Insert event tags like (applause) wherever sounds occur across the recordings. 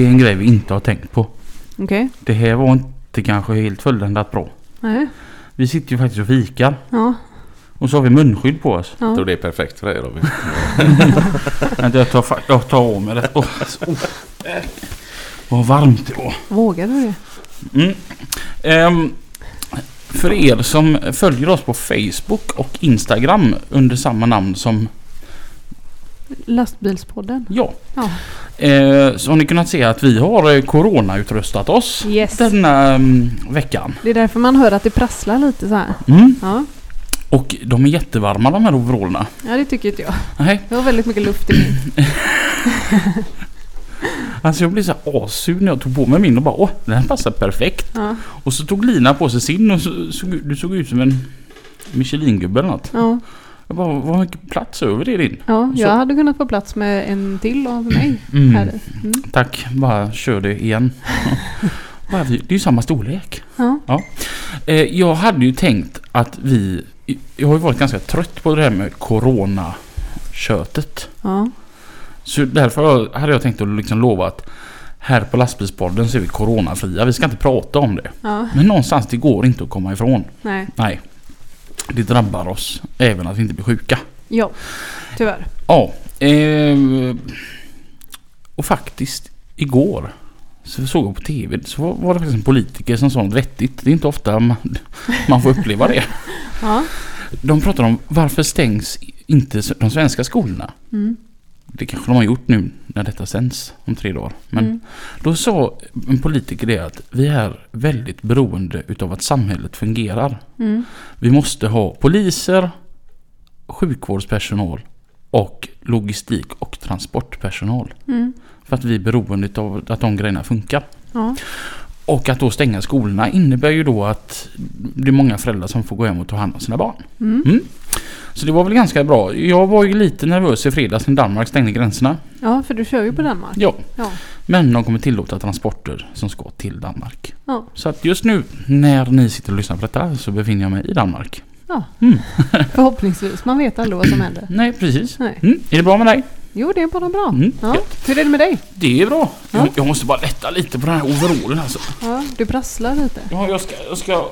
Det är en grej vi inte har tänkt på. Okej. Det här var inte kanske helt fulländat bra. Nej. Vi sitter ju faktiskt och fikar. Ja. Och så har vi munskydd på oss. Ja. tror det är perfekt för dig Robin. (laughs) (laughs) Jag tar, jag tar av mig det. Oh, oh. Vad varmt det var. Vågar du det? Mm. Ehm, för er som följer oss på Facebook och Instagram under samma namn som Lastbilspodden. jag. Ja. Eh, så har ni kunnat se att vi har eh, coronautrustat oss Yes. denna mm, veckan. Det är därför man hör att det prasslar lite så här. Mm. Ja. Och de är jättevarma de här overallerna. Ja, det tycker inte jag. Nej, Det var väldigt mycket luft i min. (laughs) alltså jag blev så assur när jag tog på mig min och bara åh, den här passar perfekt. Ja. Och så tog Lina på sig sin och så, såg, du såg ut som en Michelin-gubbe eller något. Ja. Bara, vad mycket plats över är din. ja, Så- jag hade kunnat få plats med en till av mig Mm. här i. Mm. Tack, bara kör det igen. (laughs) Bara det är ju samma storlek. Ja. Eh, jag hade ju tänkt att vi... Jag har ju varit ganska trött på det här med Corona-köttet. Ja. Så därför hade jag tänkt att liksom lova att här på lastbilspodden så är vi coronafria. Vi ska inte prata om det. Ja. Men någonstans det går inte att komma ifrån. Nej. Nej. Det drabbar oss även att vi inte blir sjuka. Ja. Tyvärr. Ja. Eh, och faktiskt igår så såg jag på TV så var- det faktiskt en politiker som sa något vettigt. Det är inte ofta man, man får uppleva det. (laughs) Ja. De pratar om varför stängs inte de svenska skolorna? Mm. Det kanske de har gjort nu när detta sänds om tre dagar. Men Mm. då sa en politiker det att vi är väldigt beroende utav att samhället fungerar. Mm. Vi måste ha poliser, sjukvårdspersonal och logistik och transportpersonal. Mm. För att vi är beroende av att de grejerna funkar. Ja. Och att då stänga skolorna innebär ju då att det är många föräldrar som får gå hem och ta hand om sina barn. Mm. Mm. Så det var väl ganska bra. Jag var ju lite nervös i fredags när Danmark stängde gränserna. ja, för du kör ju på Danmark. Ja, Ja. men de kommer tillåta transporter som ska till Danmark. Ja. Så att just nu när ni sitter och lyssnar på detta så befinner jag mig i Danmark. Ja. Mm. (laughs) Förhoppningsvis. Man vet aldrig vad som händer. Nej, precis. Nej. Mm. Är det bra med dig? Jo, det är bara bra. Mm. Ja. Hur är det med dig? Det är bra. Ja. Jag, jag måste bara lätta lite på den här overallen alltså. Ja, du prasslar lite. Ja, jag ska... Jag ska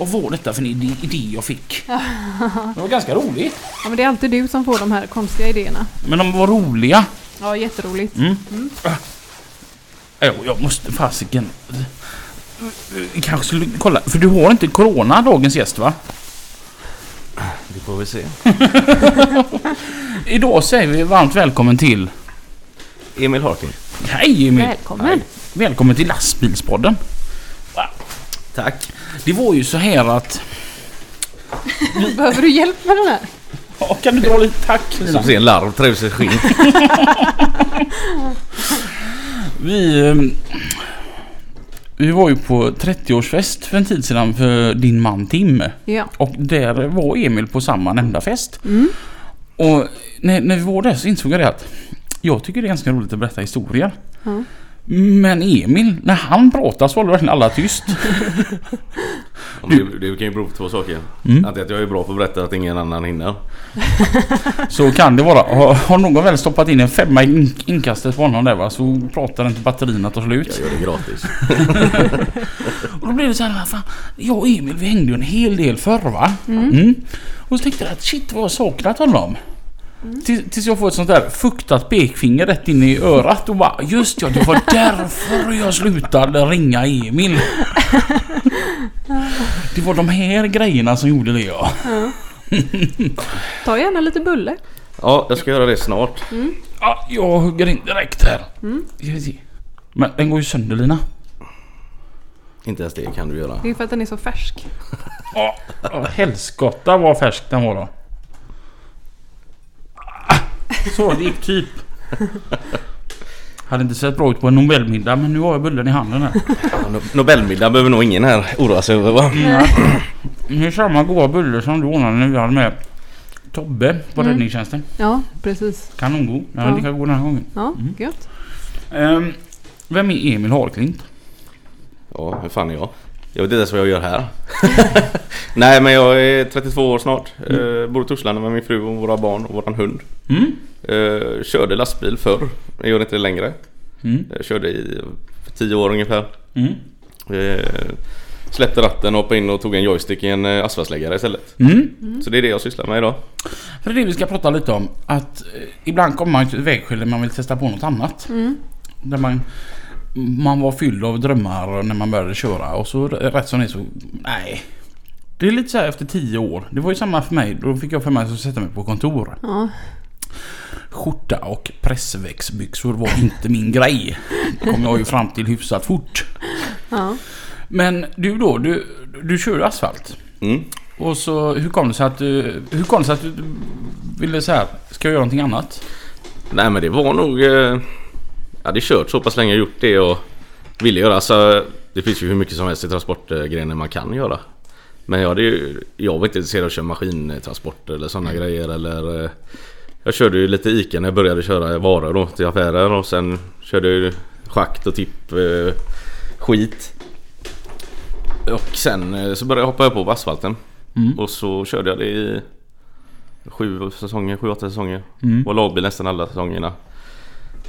vad var detta för en idé, idé jag fick? Det var ganska roligt. Ja, men det är alltid du som får de här konstiga idéerna. Men de var roliga. Ja, jätteroligt. Mm. Ja, jag måste fasiken... Kanske skulle kolla. För du har inte corona dagens gäst va? Det får vi se. (laughs) Idag säger vi varmt välkommen till... Emil Harking. Hej Emil! Välkommen! Välkommen till lastbilspodden. Tack. Det var ju så här att... (laughs) Behöver du hjälp med den här? Ja, kan du dra lite tack? Som ser en larv trär sig skinn. (laughs) Vi... ehm, Vi var ju på 30-årsfest för en tid sedan för din man Tim. Ja. Och där var Emil på samma nämnda fest. Mm. Och när, när vi var där så insåg jag det att jag tycker det är ganska roligt att berätta historier. Ja. Men Emil, när han pratar så håller verkligen alla tyst. (laughs) Det, det kan ju bero på två saker. Mm. Antingen att jag är bra på att berätta att ingen annan hinner. (laughs) Så kan det vara. Har, har någon väl stoppat in en femma i in, inkastet på honom där va så pratar till batterierna tar slut. Jag gör det gratis. (laughs) Och då blev det så här, fan, jag och Emil vi hängde ju en hel del förr va? Mm. Och så tänkte jag att shit vad jag saknat honom. Tills, tills jag får ett sånt där fuktat pekfinger rätt in i örat och bara just ja, det var därför jag slutade ringa Emil. (laughs) Det var de här grejerna som gjorde det ja. Ta gärna lite bulle. Ja, jag ska göra det snart. ja jag hugger in direkt här. Se. Men den går ju sönder Lina. Inte ens det kan du göra. Det är för att den är så färsk. Ja, ja, helskotta vad färsk den var då. Så det gick typ. Hade inte sett bra ut på en Nobelmiddag men nu har jag bullen i handen här. Ja, No- Nobelmiddag behöver nog ingen här oroa sig över va? Det är samma goda bulle som du ordnade när vi hade med Tobbe på Mm. räddningstjänsten. Ja, precis. Kanongod. Den är Ja. lika god den här gången. Ja, Mm. gött. Ehm, vem är Emil Harklint? Ja, hur fan är jag? Jag vet inte ens vad jag gör här. (laughs) Nej men jag är 32 år snart. Eh, bor i Torslanda med min fru och våra barn och våran hund. Mm? Eh, körde lastbil förr. Jag gör inte det längre. Mm? Jag körde i för 10 år ungefär. Mm? Eh, släppte ratten och hoppade in och tog en joystick i en eh, asfaltsläggare istället. Mm? Så det är det jag sysslar med idag. För det är det vi ska prata lite om. Att eh, ibland kommer man till ett vägskäl där man vill testa på något annat. Mm. Där man, man var fylld av drömmar när man började köra och så rätt som det är så... Nej. Det är lite så här efter tio år. Det var ju samma för mig. Då fick jag för mig att sätta mig på kontor. Ja. Skjorta och pressväxbyxor var inte min grej. Det kom jag ju fram till hyfsat fort. Ja. Men du då, du, du kör asfalt. Mm. Och så hur kom det sig att du, hur kom det sig att du ville så här, ska jag göra någonting annat? Nej men det var nog... Eh, hade kört så pass länge och gjort det och ville göra. Alltså, det finns ju hur mycket som helst i transportgrenen man kan göra. Men jag, hade ju, jag var inte intresserad av att köra maskintransporter eller sådana grejer. Eller, eh, jag körde ju lite ICA när jag började köra varor då, till affärer och sen körde jag schakt och tipp eh, skit. Och sen eh, så började jag hoppa på asfalten. Mm. Och så körde jag det i sju säsonger, sju, åtta säsonger. Mm. Var lagbil nästan alla säsongerna.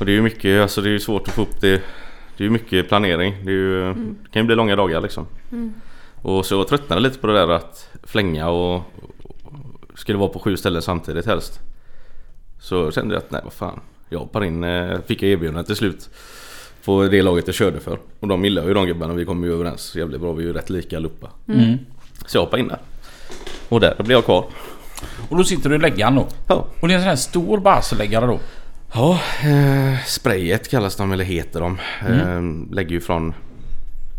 Och det är ju mycket, alltså det är svårt att få upp det. Det är ju mycket planering. Det, är ju, det kan ju bli långa dagar liksom. Mm. Och så jag tröttnade lite på det där att flänga och, och skulle vara på sju ställen samtidigt helst. Så kände jag att nej vad fan. Jag hoppar in, eh, fick jag erbjudande till slut. På det laget jag körde för. Och de gillar ju de gubbarna, vi kom ju överens jävligt bra. Vi är ju rätt lika allihopa. Mm. Så jag hoppade in där. Och där blev jag kvar. Och då sitter du i läggaren då. Ja, Och det är en sån här stor basläggare då. Ja, eh, sprayet kallas de eller heter de. Eh, lägger ju från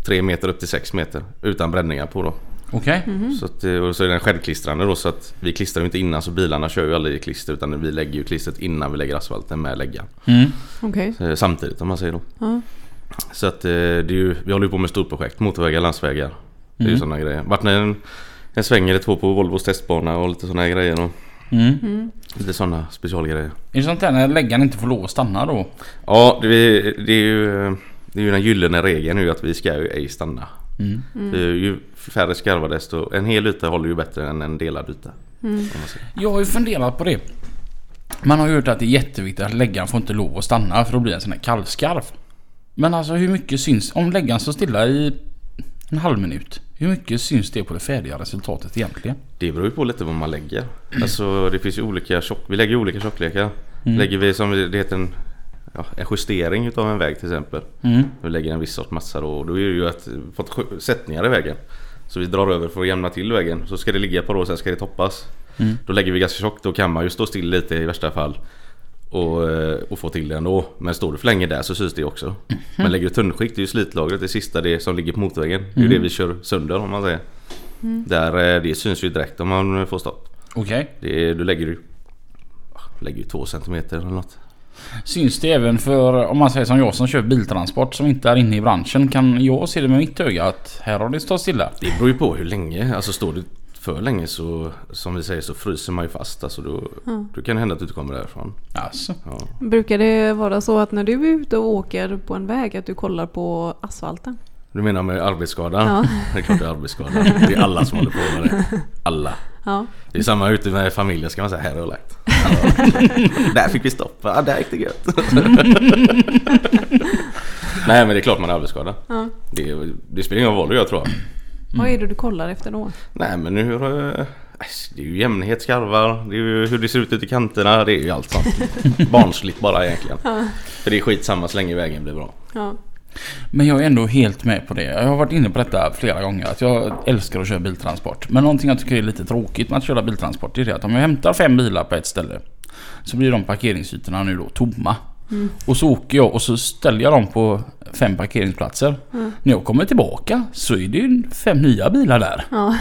3 meter upp till 6 meter utan bränningar på då. Okej? Så, att, eh, och så är den självklistrande då så att vi klistrar ju inte innan så bilarna kör ju aldrig i klister utan vi lägger ju klistret innan vi lägger asfalten med läggaren. Mm. Okej. Eh, samtidigt om man säger då. Ja. Så att eh, det är ju, vi håller ju på med storprojekt, motorvägar, landsvägar. Det är ju Mm. sådana grejer. Vart med en, en sväng eller två på Volvos testbana och lite sådana grejer. Och Mm. Mm. lite sådana specialgrejer. Är det sånt där när läggaren inte får lov att stanna då? Ja, det är, det är ju det är ju den gyllene regeln nu att vi ska ju ej stanna. Mm. Är ju färre skarvar desto... En hel yta håller ju bättre än en delad yta. Mm. Jag har ju funderat på det. Man har ju hört att det är jätteviktigt att läggaren får inte lov att stanna för då blir det en sån här kallskarv. Men alltså hur mycket syns... Om läggaren står stilla i en halv minut. Hur mycket syns det på det färdiga resultatet egentligen? Det beror ju på lite vad man lägger. Alltså det finns ju olika tjock... Vi lägger olika tjocklekar. Mm. Lägger vi som det heter en, ja, en justering utav en väg till exempel. Mm. Vi lägger en viss sorts massa då och då är det ju att fått sättningar i vägen. Så vi drar över för att jämna till vägen. Så ska det ligga ett par år sen ska det toppas. Mm. Då lägger vi ganska tjockt. Då kan man ju stå still lite i värsta fall. Och, eh, och få till det ändå. Men står du för länge där så syns det också. Men lägger du tunnskikt, det är ju slitlagret, det sista det som ligger på motorvägen. Det är ju Mm. det vi kör sönder om man säger. Där, eh, det syns ju direkt om man får stopp. Okej. Det är, du lägger ju ah, lägger ju två centimeter eller något. Syns det även för, om man säger som jag som kör biltransport som inte är inne i branschen. Kan jag se det med mitt öga att här har det stått stilla? Det beror ju på hur länge. Alltså står det för länge så som vi säger så fryser man ju fast. Alltså då, då kan det hända att du inte kommer därifrån. Alltså. Ja. Brukar det vara så att när du är ute och åker på en väg att du kollar på asfalten? Du menar med arbetsskada? Ja. Det är klart det är arbetsskada. Det är alla som håller på med det. Alla. Ja. Det är samma ute med familjen ska man säga. Här har jag lagt. Där fick vi stopp. Ja, där gick det gött. (laughs) Nej men det är klart man är arbetsskada. ja. Det, det spelar ingen roll vad jag tror jag. Vad är det du kollar efter då? Nej men nu... eh, Det är ju jämnhet, skarvar, det är ju hur det ser ut ute i kanterna. Det är ju allt sånt. (laughs) Barnsligt bara egentligen. Ja. För det är skitsamma så länge vägen blir bra. Ja. Men jag är ändå helt med på det. Jag har varit inne på detta flera gånger. Att jag älskar att köra biltransport. Men någonting jag tycker är lite tråkigt med att köra biltransport. Det är det att om jag hämtar fem bilar på ett ställe. Så blir de parkeringsytorna nu då tomma. Och så åker jag och så ställer jag dem på fem parkeringsplatser. När jag kommer tillbaka så är det ju fem nya bilar där. Ja.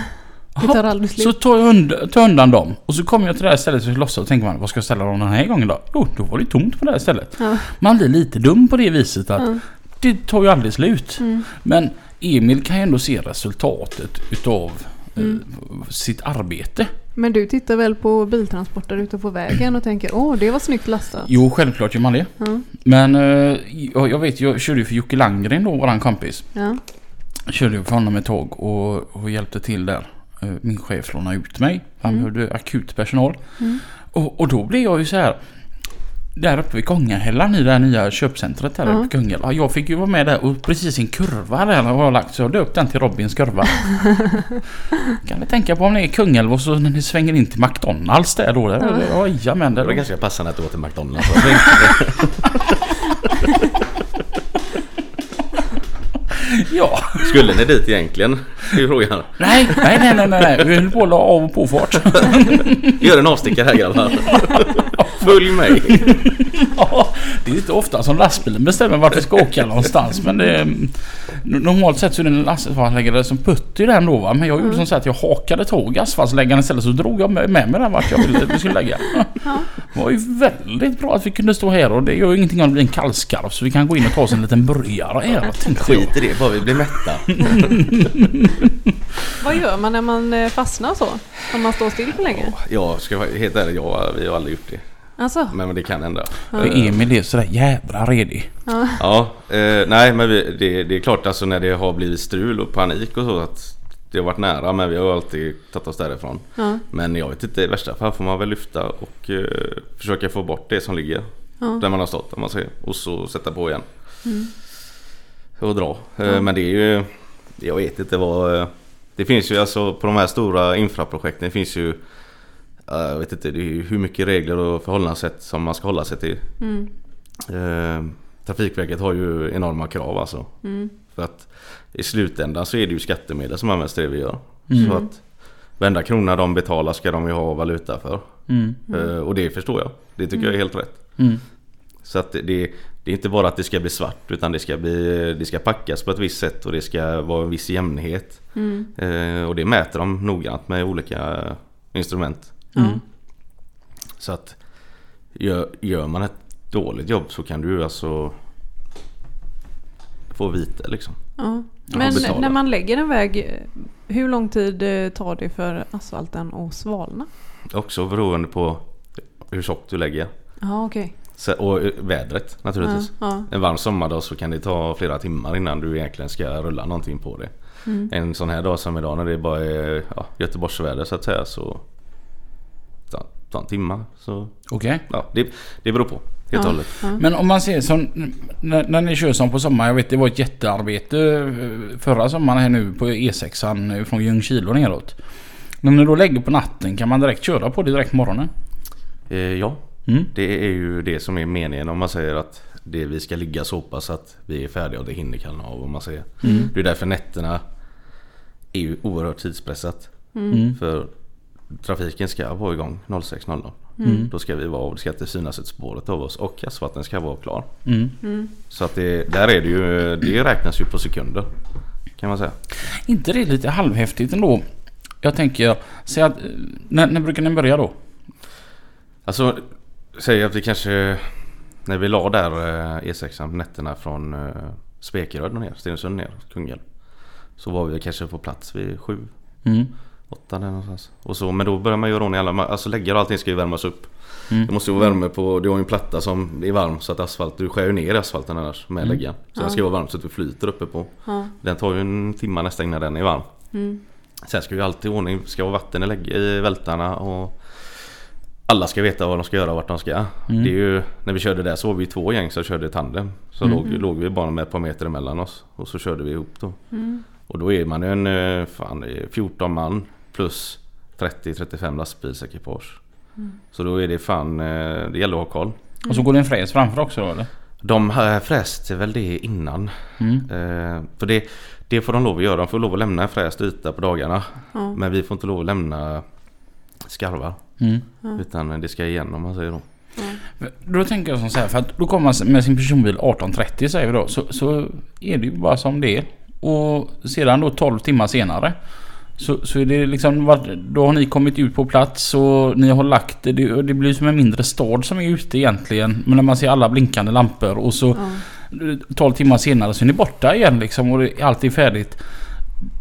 Det tar aldrig Så slut. tar jag undan, tar undan dem och så kommer jag till det här stället och lossar och tänker man vad ska jag ställa dem den här gången då? Jo, då var det tomt på det här stället. Ja. Man blir lite dum på det viset att Ja. det tar ju aldrig slut. Mm. Men Emil kan ju ändå se resultatet utav Mm. eh, sitt arbete. Men du tittar väl på biltransporter ute på vägen och tänker åh det var snyggt lastat. Jo, självklart gör man det. Ja. Men eh, jag, vet, jag körde ju för Jocke Landgren då, våran kompis. Ja. Körde ju för honom ett tag och, och hjälpte till där. Eh, Min chef lånade ut mig. Han Mm. behövde akut personal. Mm. Och, och då blev jag ju så här. Där uppe vid Kungahällan i det här nya köpcentret här uppe vid Kungälv. Jag fick ju vara med där och precis i en kurva där har jag lagt så jag döpt den till Robins kurva. (laughs) kan ni tänka på om ni är i Kungälv och så när ni svänger in till McDonalds där då. Där. Jajamän. Det var ganska passande att du åt till McDonalds. (laughs) ja. Skulle ni dit egentligen? Det är frågan. Nej, nej, nej, nej, nej. Vi höll på att la av och påfart. Gör en avstickare här grabbar. Följ mig. Ja, det är inte ofta som lastbilen bestämmer vart vi ska åka någonstans. Men det, normalt sett så är det en asfaltläggare som putter den då va. Men jag gjorde som så att jag hakade tåg asfaltläggaren istället så drog jag med mig den vart jag ville vi skulle lägga. Det var ju väldigt bra att vi kunde stå här och det gör ju ingenting om det blir en kallskarv så vi kan gå in och ta oss en liten burgare här. Skit i det, bara vi blir mätta. (laughs) Vad gör man när man eh, fastnar så? Om man står still för länge? Jag ska vara helt ärlig, jag, vi har aldrig gjort det. Alltså? Men, men det kan hända. För Emil är sådär jävla redig. Ja. Ja, eh, nej men vi, det, det är klart alltså när det har blivit strul och panik och så att det har varit nära men vi har alltid tagit oss därifrån. Ja. Men jag vet inte, i värsta fall får man väl lyfta och eh, försöka få bort det som ligger Ja. där man har stått om man säger. Och så sätta på igen. Mm. Och dra. Eh, Men det är ju, jag vet inte vad... eh, Det finns ju alltså på de här stora infraprojekten det finns ju eh, jag vet inte, det är hur mycket regler och förhållningssätt som man ska hålla sig till. Mm. Eh, Trafikverket har ju enorma krav alltså. Mm. För att i slutändan så är det ju skattemedel som används till det vi gör. Mm. Så att varenda krona de betalar ska de ju ha valuta för. Mm. Eh, och det förstår jag. Det tycker jag är helt rätt. Mm. Så att det, det är inte bara att det ska bli svart utan det ska, bli, det ska packas på ett visst sätt och det ska vara en viss jämnhet. Mm. Eh, och det mäter de noggrant med olika instrument. Ja. Mm. Så att gör, gör man ett dåligt jobb så kan du alltså få vite liksom. Ja. Men när man lägger en väg, hur lång tid eh, tar det för asfalten att svalna? Också beroende på hur tjockt du lägger. Ja, okej. Så, och eh, vädret Ja, naturligtvis. ja. En varm sommardag så kan det ta flera timmar innan du egentligen ska rulla någonting på det. Mm. En sån här dag som idag när det bara är ja, Göteborgsväder så att säga så ta, ta en timma. Så, Okej. ja, det, det beror på helt Ja. hållet. Ja. Men om man ser som när, när ni kör som på sommaren. Jag vet det var ett jättearbete eh, förra sommaren här nu på E6an eh, från Ljungskile och neråt. När ni då lägger på natten kan man direkt köra på det direkt på morgonen? Eh, ja, Mm. det är ju det som är meningen om man säger att det vi ska ligga så pass att vi är färdiga och det hinner kalla av om man säger. Mm. Det är därför nätterna är ju oerhört tidspressat. Mm. För trafiken ska vara igång 06.00. Mm. Då ska vi vara och det ska inte synas ett spåret av oss och asfalten ska vara klar. Mm. Mm. Så att det, där är det ju, det räknas ju på sekunder. Kan man säga. inte det lite halvhäftigt ändå? Jag tänker, säg att, eh, när, när brukar ni börja då? Alltså, säg att vi kanske när vi la där eh, E6 på nätterna från eh, Spekeröd ner, Stenungsund ner, Kungälv. Så var vi kanske på plats vid sju, Mm. åtta där någonstans. Och så, men då börjar man göra ordning alla, alltså läggar och allting ska ju värmas upp. Mm. Det måste ju vara värme på, du har ju en platta som är varm så att asfalt, du skär ju ner asfalten annars med Mm. läggan. Så Ja. den ska vara varm så att du flyter uppe på. Ja. Den tar ju en timme nästan innan den är varm. Mm. Sen ska ju alltid ordning, ska vara vatten i, lägg- i vältarna och alla ska veta vad de ska göra och vart de ska. Mm. Det är ju, när vi körde där så var vi två gäng som körde tandem. Så Mm. låg, låg vi bara med ett par meter emellan oss och så körde vi ihop då. Mm. Och då är man ju en eh, fan, det är 14 man plus 30-35 lastbilsekipage. Mm. Så då är det fan, eh, det gäller att ha koll. Och så går det en fräs framför också då eller? De här fräste väl det innan. Mm. Eh, för det, det får de lov att göra. De får lov att lämna en fräst yta på dagarna. Men vi får inte lov att lämna skarvar. Mm. Utan det ska igen om man säger då. Ja. Då tänker jag som så här, för att då kommer man med sin personbil 18.30 säger vi då. Så, så är det ju bara som det är. Och sedan då 12 timmar senare Så, så är det liksom, då har ni kommit ut på plats och ni har lagt det. Det, det blir som en mindre stad som är ute egentligen. Men när man ser alla blinkande lampor och så Ja. 12 timmar senare så är ni borta igen liksom och det, allt är färdigt.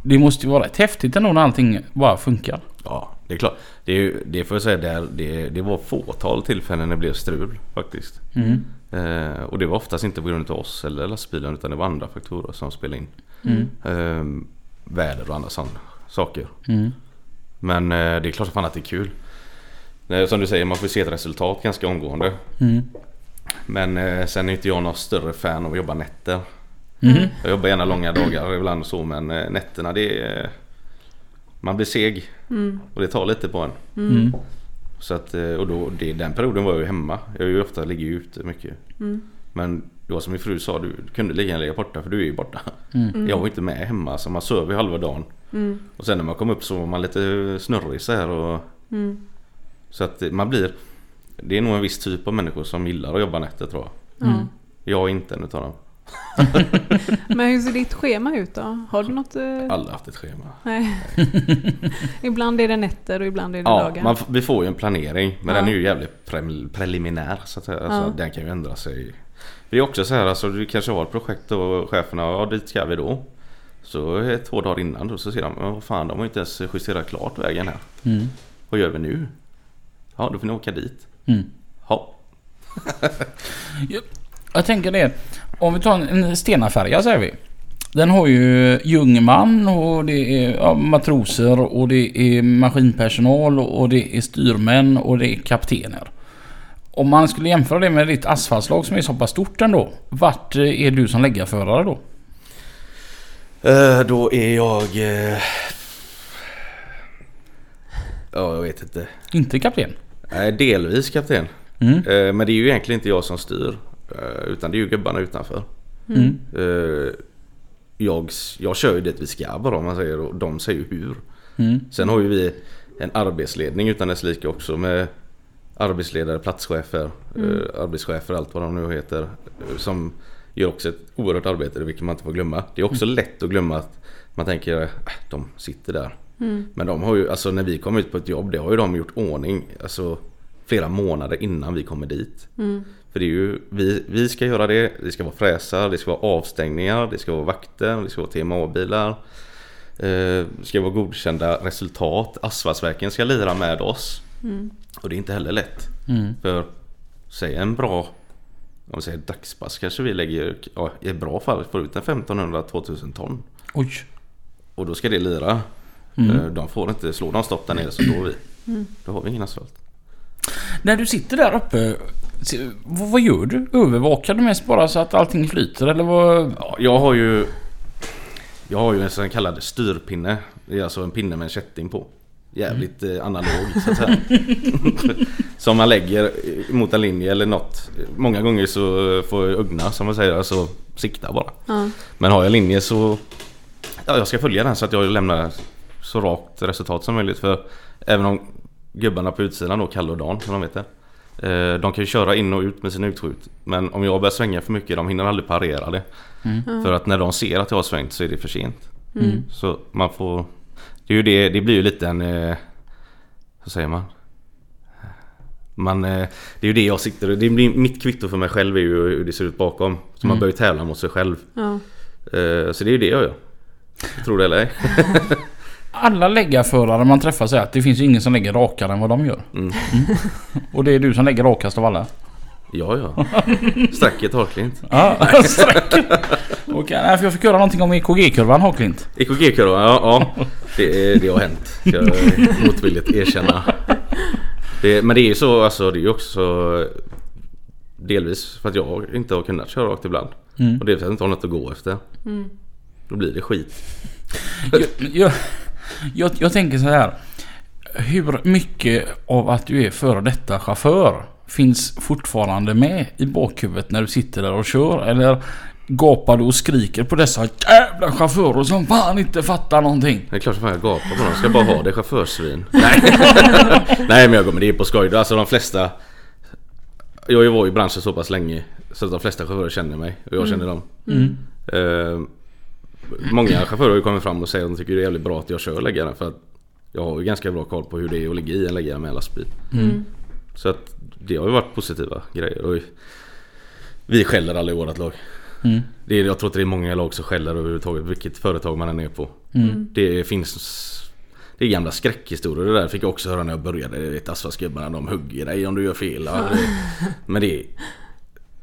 Det måste ju vara rätt häftigt ändå när allting bara funkar. Ja, det är klart. Det, det får jag säga, det, det, det var fåtal tillfällen när det blev strul faktiskt. Mm. Eh, och det var oftast inte på grund av oss eller lastbilen utan det var andra faktorer som spelade in. Mm. Eh, väder och andra sådana saker. Mm. Men eh, det är klart fan att det är kul. Eh, som du säger, man får se ett resultat ganska omgående. Mm. Men eh, sen är inte jag någon större fan av att jobba nätter. Mhm. Jag jobbar gärna långa dagar ibland och så men eh, nätterna det är... Man blir seg Mm. och det tar lite på en. Mm. Så att, eh, och då, det, den perioden var jag ju hemma. Jag är ju ofta ligger ju ute mycket. Mm. Men det var som min fru sa, du, du kunde lika gärna ligga borta för du är ju borta. Mm. Jag var inte med hemma så man ju halva dagen. Mm. Och sen när man kom upp så var man lite snurrig så här och Mm. Så att man blir Det är nog en viss typ av människor som gillar att jobba nätter tror jag. Ja. Jag är inte en utav dem. (laughs) Men hur ser ditt schema ut då? Har du något? Eh... Aldrig haft ett schema. Nej. (laughs) ibland är det nätter och ibland är det Ja, dagar. man, vi får ju en planering men Ja. den är ju jävligt pre- preliminär så att. Alltså, Ja. Den kan ju ändra sig. Det är också så här alltså du kanske har ett projekt och cheferna, ja dit ska vi då. Så två dagar innan då så ser de, men vad fan de har ju inte ens justerat klart vägen här. Mm. Vad gör vi nu? Ja då får ni åka dit. Mm. Ja. Jag tänker det. Om vi tar en en Stenafärja säger vi. Den har ju Ljungman och det är ja, matroser och det är maskinpersonal och det är styrmän och det är kaptener. Om man skulle jämföra det med ditt asfaltslag som är så pass stort ändå. Vart eh, är du som läggarförare då? Eh, då är jag... Eh... Ja jag vet inte. Inte kapten? Nej delvis kapten. Mm. Eh, men det är ju egentligen inte jag som styr. Eh, Utan det är ju gubbarna utanför. Mm. Eh, jag, jag kör ju dit vi ska bara om man säger och de säger ju hur. Mm. Sen har ju vi en arbetsledning utan dess like också med arbetsledare, platschefer, eh, arbetschefer, allt vad de nu heter. Som gör också ett oerhört arbete, det vilket man inte får glömma. Det är också lätt att glömma att man tänker, äh, de sitter där. Mm. Men de har ju, alltså när vi kom ut på ett jobb, det har ju de gjort ordning alltså flera månader innan vi kommer dit. Mm. För det är ju, vi, vi ska göra det, det ska vara fräsar, det ska vara avstängningar, det ska vara vakter, det ska vara TMA-bilar. Eh, det ska vara godkända resultat. Asfaltsverken ska lira med oss. Mm. Och det är inte heller lätt. Mm. För säg en bra, om vi säger dagspass kanske vi lägger, ja, i ett bra fall får ut en 1500-2000 ton. Oj. Och då ska det lira. Mm. Eh, De får inte slå någon stopp där nere så då vi. Då har vi ingen asfalt. När du sitter där uppe. Vad, vad gör du? Övervakar du mest bara så att allting flyter eller vad? Ja, jag har ju Jag har ju en sån kallad styrpinne. Det är alltså en pinne med en kätting på. Jävligt eh, analog så att säga. (laughs) som man lägger mot en linje eller något. Många gånger så får jag ögna som man säger, alltså sikta bara. Ja. Men har jag linje så Ja, jag ska följa den så att jag lämnar så rakt resultat som möjligt. För även om gubbarna på utsidan då, Kalle och Dan som de heter. Eh, De kan ju köra in och ut med sina utskjut. Men om jag börjar svänga för mycket, de hinner aldrig parera det. För att när de ser att jag har svängt så är det för sent. Mm. Så man får... Det, är ju det, det blir ju lite en... Eh, vad säger man? Man, eh, det är ju det jag sitter det blir Mitt kvitto för mig själv är ju hur det ser ut bakom. Så man börjar ju tävla mot sig själv. Ja. Eh, Så det är ju det jag gör. Tror det eller ej. (laughs) Alla läggarförare man träffar säger att det finns ju ingen som lägger rakare än vad de gör. Mm. Och det är du som lägger rakast av alla. Ja, ja. Stracket Harklint. (laughs) Ja, sträcker. Okej, nej, för jag fick höra någonting om EKG-kurvan Haklint. EKG-kurvan, ja, ja. Det, det har hänt. Ska jag (laughs) motvilligt erkänna. Det, men det är ju så, alltså det är ju också Delvis för att jag inte har kunnat köra rakt ibland. Mm. Och delvis för att jag inte har något att gå efter. Mm. Då blir det skit. Jag, jag, jag, jag tänker så här. Hur mycket av att du är före detta chaufför finns fortfarande med i bakhuvudet när du sitter där och kör? Eller gapar du och skriker på dessa jävla chaufförer som fan inte fattar någonting? Det är klart som fan jag gapar på dem. Jag ska bara ha det chaufförsvin. Nej. (laughs) Nej men jag går men det är på skoj. Alltså de flesta Jag har ju varit i branschen så pass länge Så att de flesta chaufförer känner mig och jag känner dem. Mm. Eh, många chaufförer har ju kommit fram och säger att de tycker det är jävligt bra att jag kör läggare för att jag har ju ganska bra koll på hur det är att ligga i en läggare med en lastbil. Mm. Så att det har ju varit positiva grejer. Och vi skäller aldrig i vårt lag. Mm. Det är, jag tror att det är många lag som skäller överhuvudtaget vilket företag man än är på. Mm. Det finns det är gamla skräckhistorier det där fick jag också höra när jag började. Du vet asfaltsgubbarna de hugger dig om du gör fel. (laughs) Men det är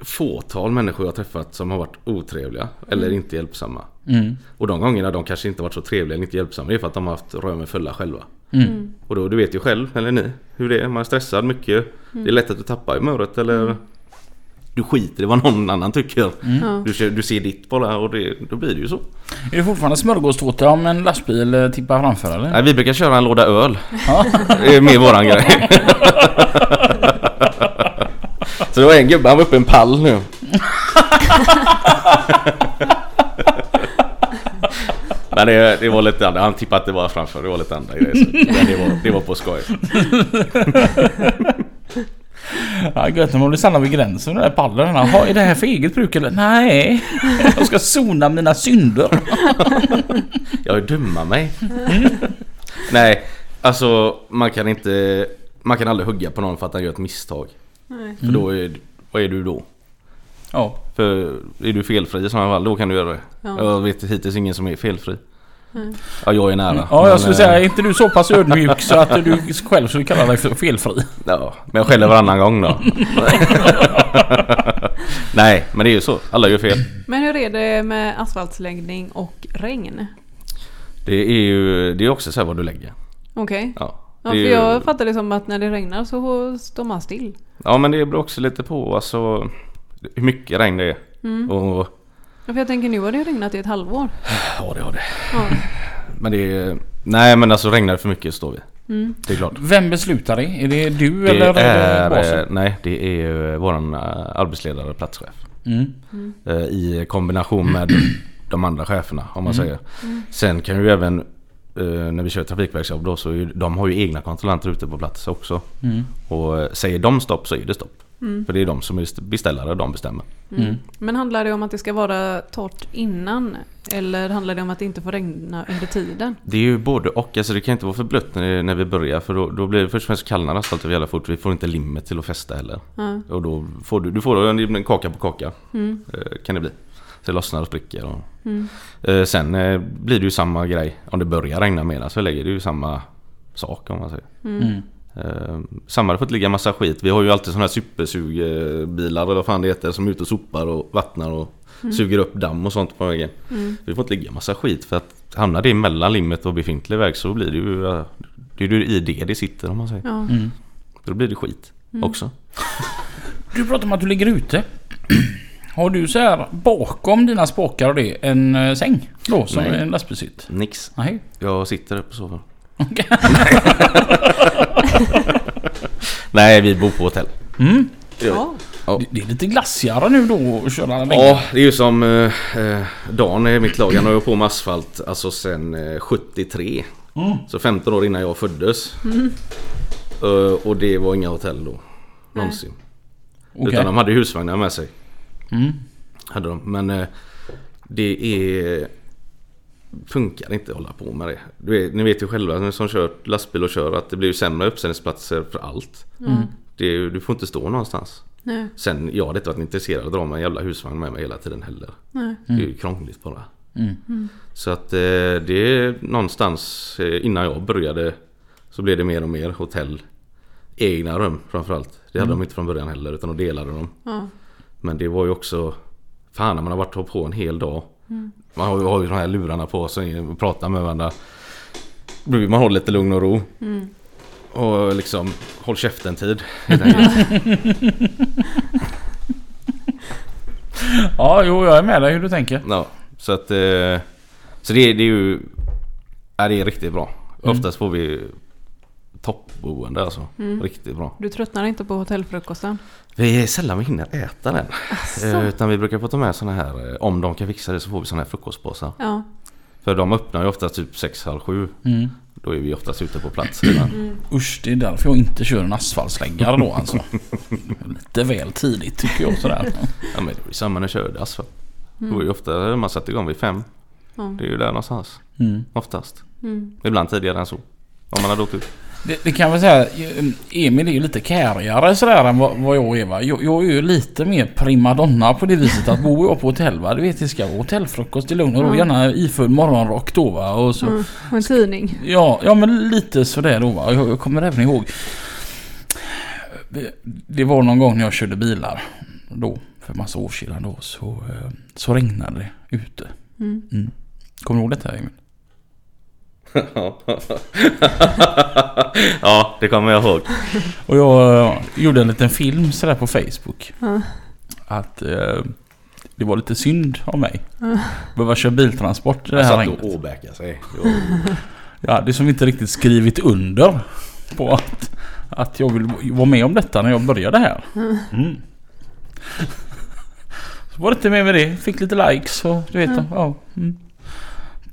fåtal människor jag har träffat som har varit otrevliga eller inte hjälpsamma. Mm. Och de gångerna de kanske inte varit så trevliga eller inte hjälpsamma det är för att de har haft röven fulla själva. Mm. Och då, du vet ju själv, eller ni, hur det är. Man är stressad mycket. Det är lätt att du tappar humöret eller du skiter i vad någon annan tycker. Du, ser- du ser ditt bara och det, då blir det ju så. Är det fortfarande smörgåstårta om en lastbil eh, tippar framför eller? Nej, vi brukar köra en låda öl. Det är mer våran grej. (laughs) Så det var en gubbe, han var uppe i en pall nu. (laughs) Men det, det var lite andra, han tippade att det var framför, det var lite andra grejer. Men det var, det var på skoj. (laughs) Ja, gött när man blir stannad vid gränsen med den där pallen. Är det här för eget bruk eller? Nej, jag ska sona mina synder. (laughs) Jag är dumma mig. Nej, alltså man kan inte... Man kan aldrig hugga på någon för att han gör ett misstag. Nej. För då är... Vad är du då? Ja, För är du felfri i sådana fall, då kan du göra det. Ja. Jag vet hittills ingen som är felfri. Nej. Ja, jag är nära. ja jag skulle eh, säga, är inte du så pass ödmjuk så att du själv skulle kalla dig för felfri? Ja, men jag skäller varannan gång då. (laughs) Nej, men det är ju så. Alla gör fel. Men hur är det med asfaltsläggning och regn? Det är ju... Det är också så här vad du lägger. Okej. Ja. Ja, för ju- jag fattar det som att när det regnar så står man still. Ja, men det beror också lite på alltså... Hur mycket regn det är. Mm. Och... Ja, för jag tänker nu har det regnat i ett halvår. Ja, det har det. Ja. (laughs) Men det är... Nej men alltså regnar det för mycket står vi. Mm. Det är klart. Vem beslutar det? Är det du Det eller är det eh, basen? Nej det är eh, våran eh, arbetsledare, platschef. Mm. Eh, I kombination med (clears throat) de andra cheferna om man säger. Sen kan ju även när vi kör trafikverksjobb då så är, ju- de har ju egna kontrollanter ute på plats också. Mm. Och eh, säger de stopp så är det stopp. Mm. För det är de som är beställare, de bestämmer. Mm. Men handlar det om att det ska vara torrt innan? Eller handlar det om att det inte får regna under tiden? Det är ju både och. Alltså det kan inte vara för blött när, när vi börjar för då, då blir det först och främst kallnar asfalten jävla fort. Vi får inte limmet till att fästa heller. Och då får du, du får en, en kaka på kaka. Mm. eh, Kan det bli. Så det lossnar och spricker. Och, Mm. eh, sen eh, blir det ju samma grej. Om det börjar regna mer så lägger det ju samma sak om man säger. Mm. Eh, samma det får inte ligga massa skit. Vi har ju alltid sådana här supersugbilar eller vad fan det heter som är ute och sopar och vattnar och suger upp damm och sånt på vägen. Mm. Det får inte ligga massa skit för att hamnar det mellan limmet och befintlig väg så blir det ju eh, det är ju i det det sitter om man säger. Ja. Mm. Då blir det skit också. Du pratar om att du ligger ute. Har du så här bakom dina spakar och det en eh, säng då som Nej. är en lastbilshytt? Nix. Nej. Jag sitter upp på soffan. (laughs) Nej, vi bor på hotell. Mm. Ja. Ja. Det- är lite glassigare nu då att köra regn. Ja, det är ju som eh, eh, Dan är mitt lag. Han har ju på med asfalt alltså sen eh, 73. Mm. Så 15 år innan jag föddes. Eh, och det var inga hotell då. Någonsin. Okej. Utan de hade husvagnar med sig. Mm. Hade de. Men eh, det är... Funkar inte att hålla på med det. Du vet, ni vet ju själva ni som kört lastbil och kör att det blir sämre uppställningsplatser för allt. Mm. Det är, ju- du får inte stå någonstans. Nej. Sen, jag hade inte varit intresserad av att dra med en jävla husvagn med mig hela tiden heller. Nej. Det är ju krångligt bara. Mm. Så att eh, det är någonstans eh, innan jag började så blev det mer och mer hotell. Egna rum framförallt. Det hade de inte från början heller utan de delade dem. Ja. Men det var ju också Fan när man har varit på en hel dag. Man har ju, har ju de här lurarna på sig och pratar med varandra. Man hålla lite lugn och ro. Mm. Och liksom håll käften tid. (laughs) Ja, jo, jag är med dig hur du tänker. ja, så att eh, Så det, det är ju ja, Det är riktigt bra. Oftast får vi toppboende alltså. Riktigt bra. Du tröttnar inte på hotellfrukosten? Vi är sällan vi hinner äta den. Eh, utan vi brukar få ta med såna här, eh, om de kan fixa det så får vi såna här frukostpåsar. Ja. För de öppnar ju ofta typ 6, halv 7. Mm. Då är vi oftast ute på plats redan. Usch, det är därför jag inte kör en asfaltsläggare då alltså. Lite väl tidigt tycker jag sådär. Ja men det var ju samma när jag körde asfalt. Det var ju ofta man satte igång vid 5. Ja. Det är ju där någonstans. Mm. Oftast. Mm. Ibland tidigare än så. Om man hade åkt ut. Det, det kan väl säga, Emil är ju lite kärigare sådär än vad, vad jag är va. Jag, jag är ju lite mer primadonna på det viset att bor jag på hotell va. Du vet det ska vara hotellfrukost i lugn och ro. Gärna iförd morgonrock då va. Och så, Mm. Och en tidning. Ja, ja men lite sådär då va. Jag, jag kommer även ihåg. Det var någon gång när jag körde bilar. Då, för massa år sedan då. Så, eh, så regnade det ute. Mm. Mm. Kommer du ihåg detta Emil? (laughs) ja, det kommer jag ihåg. Och jag eh, gjorde en liten film sådär på Facebook. Ja. Att eh, det var lite synd av mig. Ja. Behöva köra biltransport i det här satt regnet. och åbäkade sig. Det var- Ja, det är som inte riktigt skrivit under på att, att jag vill vara med om detta när jag började här. Mm. Så var det inte mer med det. Fick lite likes och du vet. Ja. Mm.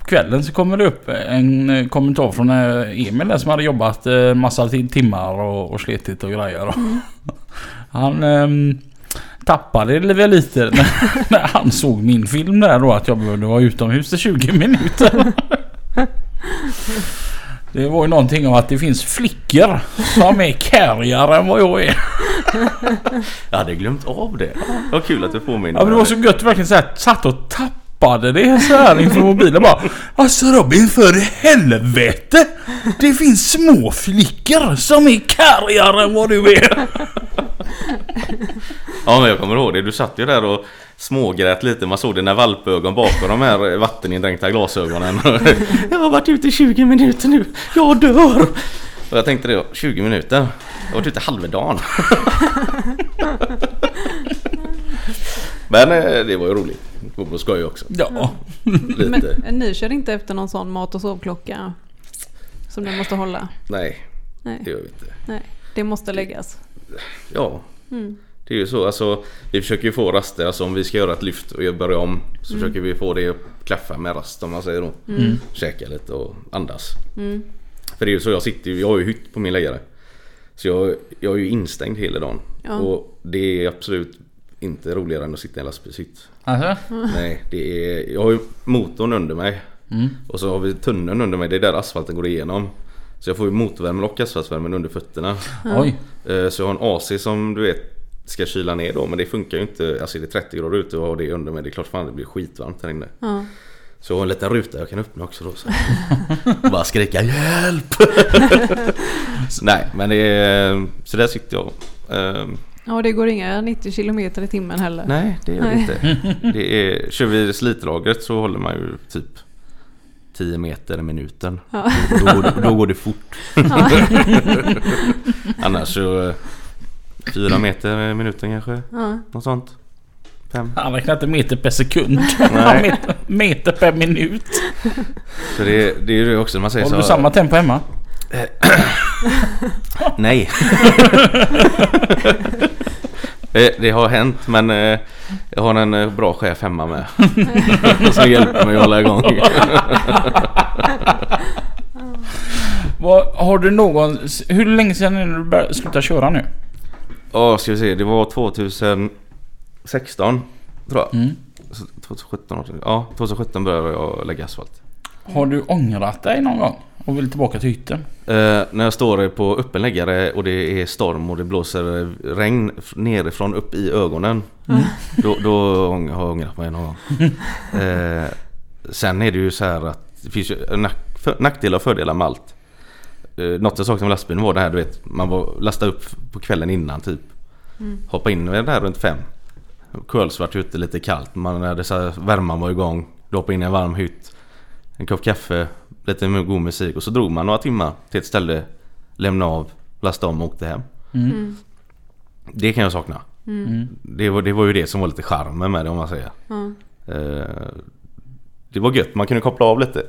Kvällen så kommer det upp en eh, kommentar från eh, Emil där som hade jobbat eh, massa ti- timmar och, och slitit och grejer. (laughs) Han ehm, tappade det väl lite (laughs) när, när han såg min film där då att jag behövde vara utomhus i 20 minuter. (laughs) Det var ju någonting om att det finns flickor som är kärigare än vad jag är. Jag hade glömt av det. Vad kul att du påminner Ja men det var så gött verkligen såhär satt och tappade det så här inför mobilen bara. Alltså Robin för i helvete! Det finns små flickor som är kärigare än vad du är. Ja men jag kommer ihåg det. Du satt ju där och smågrät lite. Man såg dina valpögon bakom de här vattenindränkta glasögonen. (laughs) jag har varit ute i 20 minuter nu. Jag dör! Och jag tänkte det, 20 minuter? Jag har varit ute halva dagen. (laughs) Men eh, det var ju roligt. Det var på skoj också. Ja. Lite. Men ni kör inte efter någon sån mat och sovklocka? Som ni måste hålla? Nej, Nej, det gör vi inte. nej. det måste läggas. Ja, Mm. det är ju så. Alltså, vi försöker ju få raster. Alltså om vi ska göra ett lyft och börja om så försöker vi få det att klaffa med rast om man säger då. Käka lite och andas. Mm. För det är ju så, jag sitter ju, jag har ju hytt på min läggare. Så jag, jag är ju instängd hela dagen. Ja. Och det är absolut inte roligare än att sitta i en lastbilshytt. Alltså? Nej, det är, jag har ju motorn under mig. Mm. Och så har vi tunneln under mig, det är där asfalten går igenom. Så jag får ju motorvärmen och asfaltvärmen under fötterna. Oj. Eh, Så jag har en AC som du vet ska kyla ner då men det funkar ju inte. Alltså är det 30 grader ute och har det under mig det är klart fan det blir skitvarmt här inne. Ja. Så jag har en liten ruta jag kan öppna också då. Så. (laughs) Bara skrika hjälp! så, (laughs) (laughs) nej men det är, så där sitter jag. Eh, ja, det går inga 90 kilometer i timmen heller. Nej det gör det inte. (laughs) Det är, kör vi slitlagret så håller man ju typ 10 meter i minuten. Ja. Då, går det, då går det fort. Ja. (laughs) Annars så 4 meter i minuten kanske. Ja. Något sånt. Fem. Han räknar inte meter per sekund. (laughs) Nej. meter, meter per minut. Så det, det är ju det också man säger Håller så. du samma tempo hemma? (clears throat) (laughs) Nej. (laughs) det, det har hänt men eh, jag har en eh, bra chef hemma med. (laughs) Som hjälper mig att hålla igång. Vad, har du någon... Hur länge sedan är det du började sluta köra nu? Ja ska vi se det var 2016 tror jag. Mm. Så 2017 år- Ja 2017 började jag lägga asfalt. Har du ångrat dig någon gång? Och vill tillbaka till hytten? Eh, när jag står på öppen läggare och det är storm och det blåser regn nerifrån upp i ögonen. Då, då ång- har jag ångrat mig någon gång. (laughs) Eh, sen är det ju så här att det finns ju nack- för- nackdelar och fördelar med allt. Eh, något jag saknade med lastbilen var det här du vet. Man var lastade upp på kvällen innan typ. Hoppa in med det här runt fem. Kolsvart ute lite kallt. Man hade så här, värmen var igång. Du hoppade in i en varm hytt. En kopp kaffe, lite god musik och så drog man några timmar till ett ställe. Lämnade av, lastade om och åkte hem. Mm. Det kan jag sakna. Mm. Det, var, det var ju det som var lite charmen med det om man säger. Ja. Eh, det var gött, man kunde koppla av lite.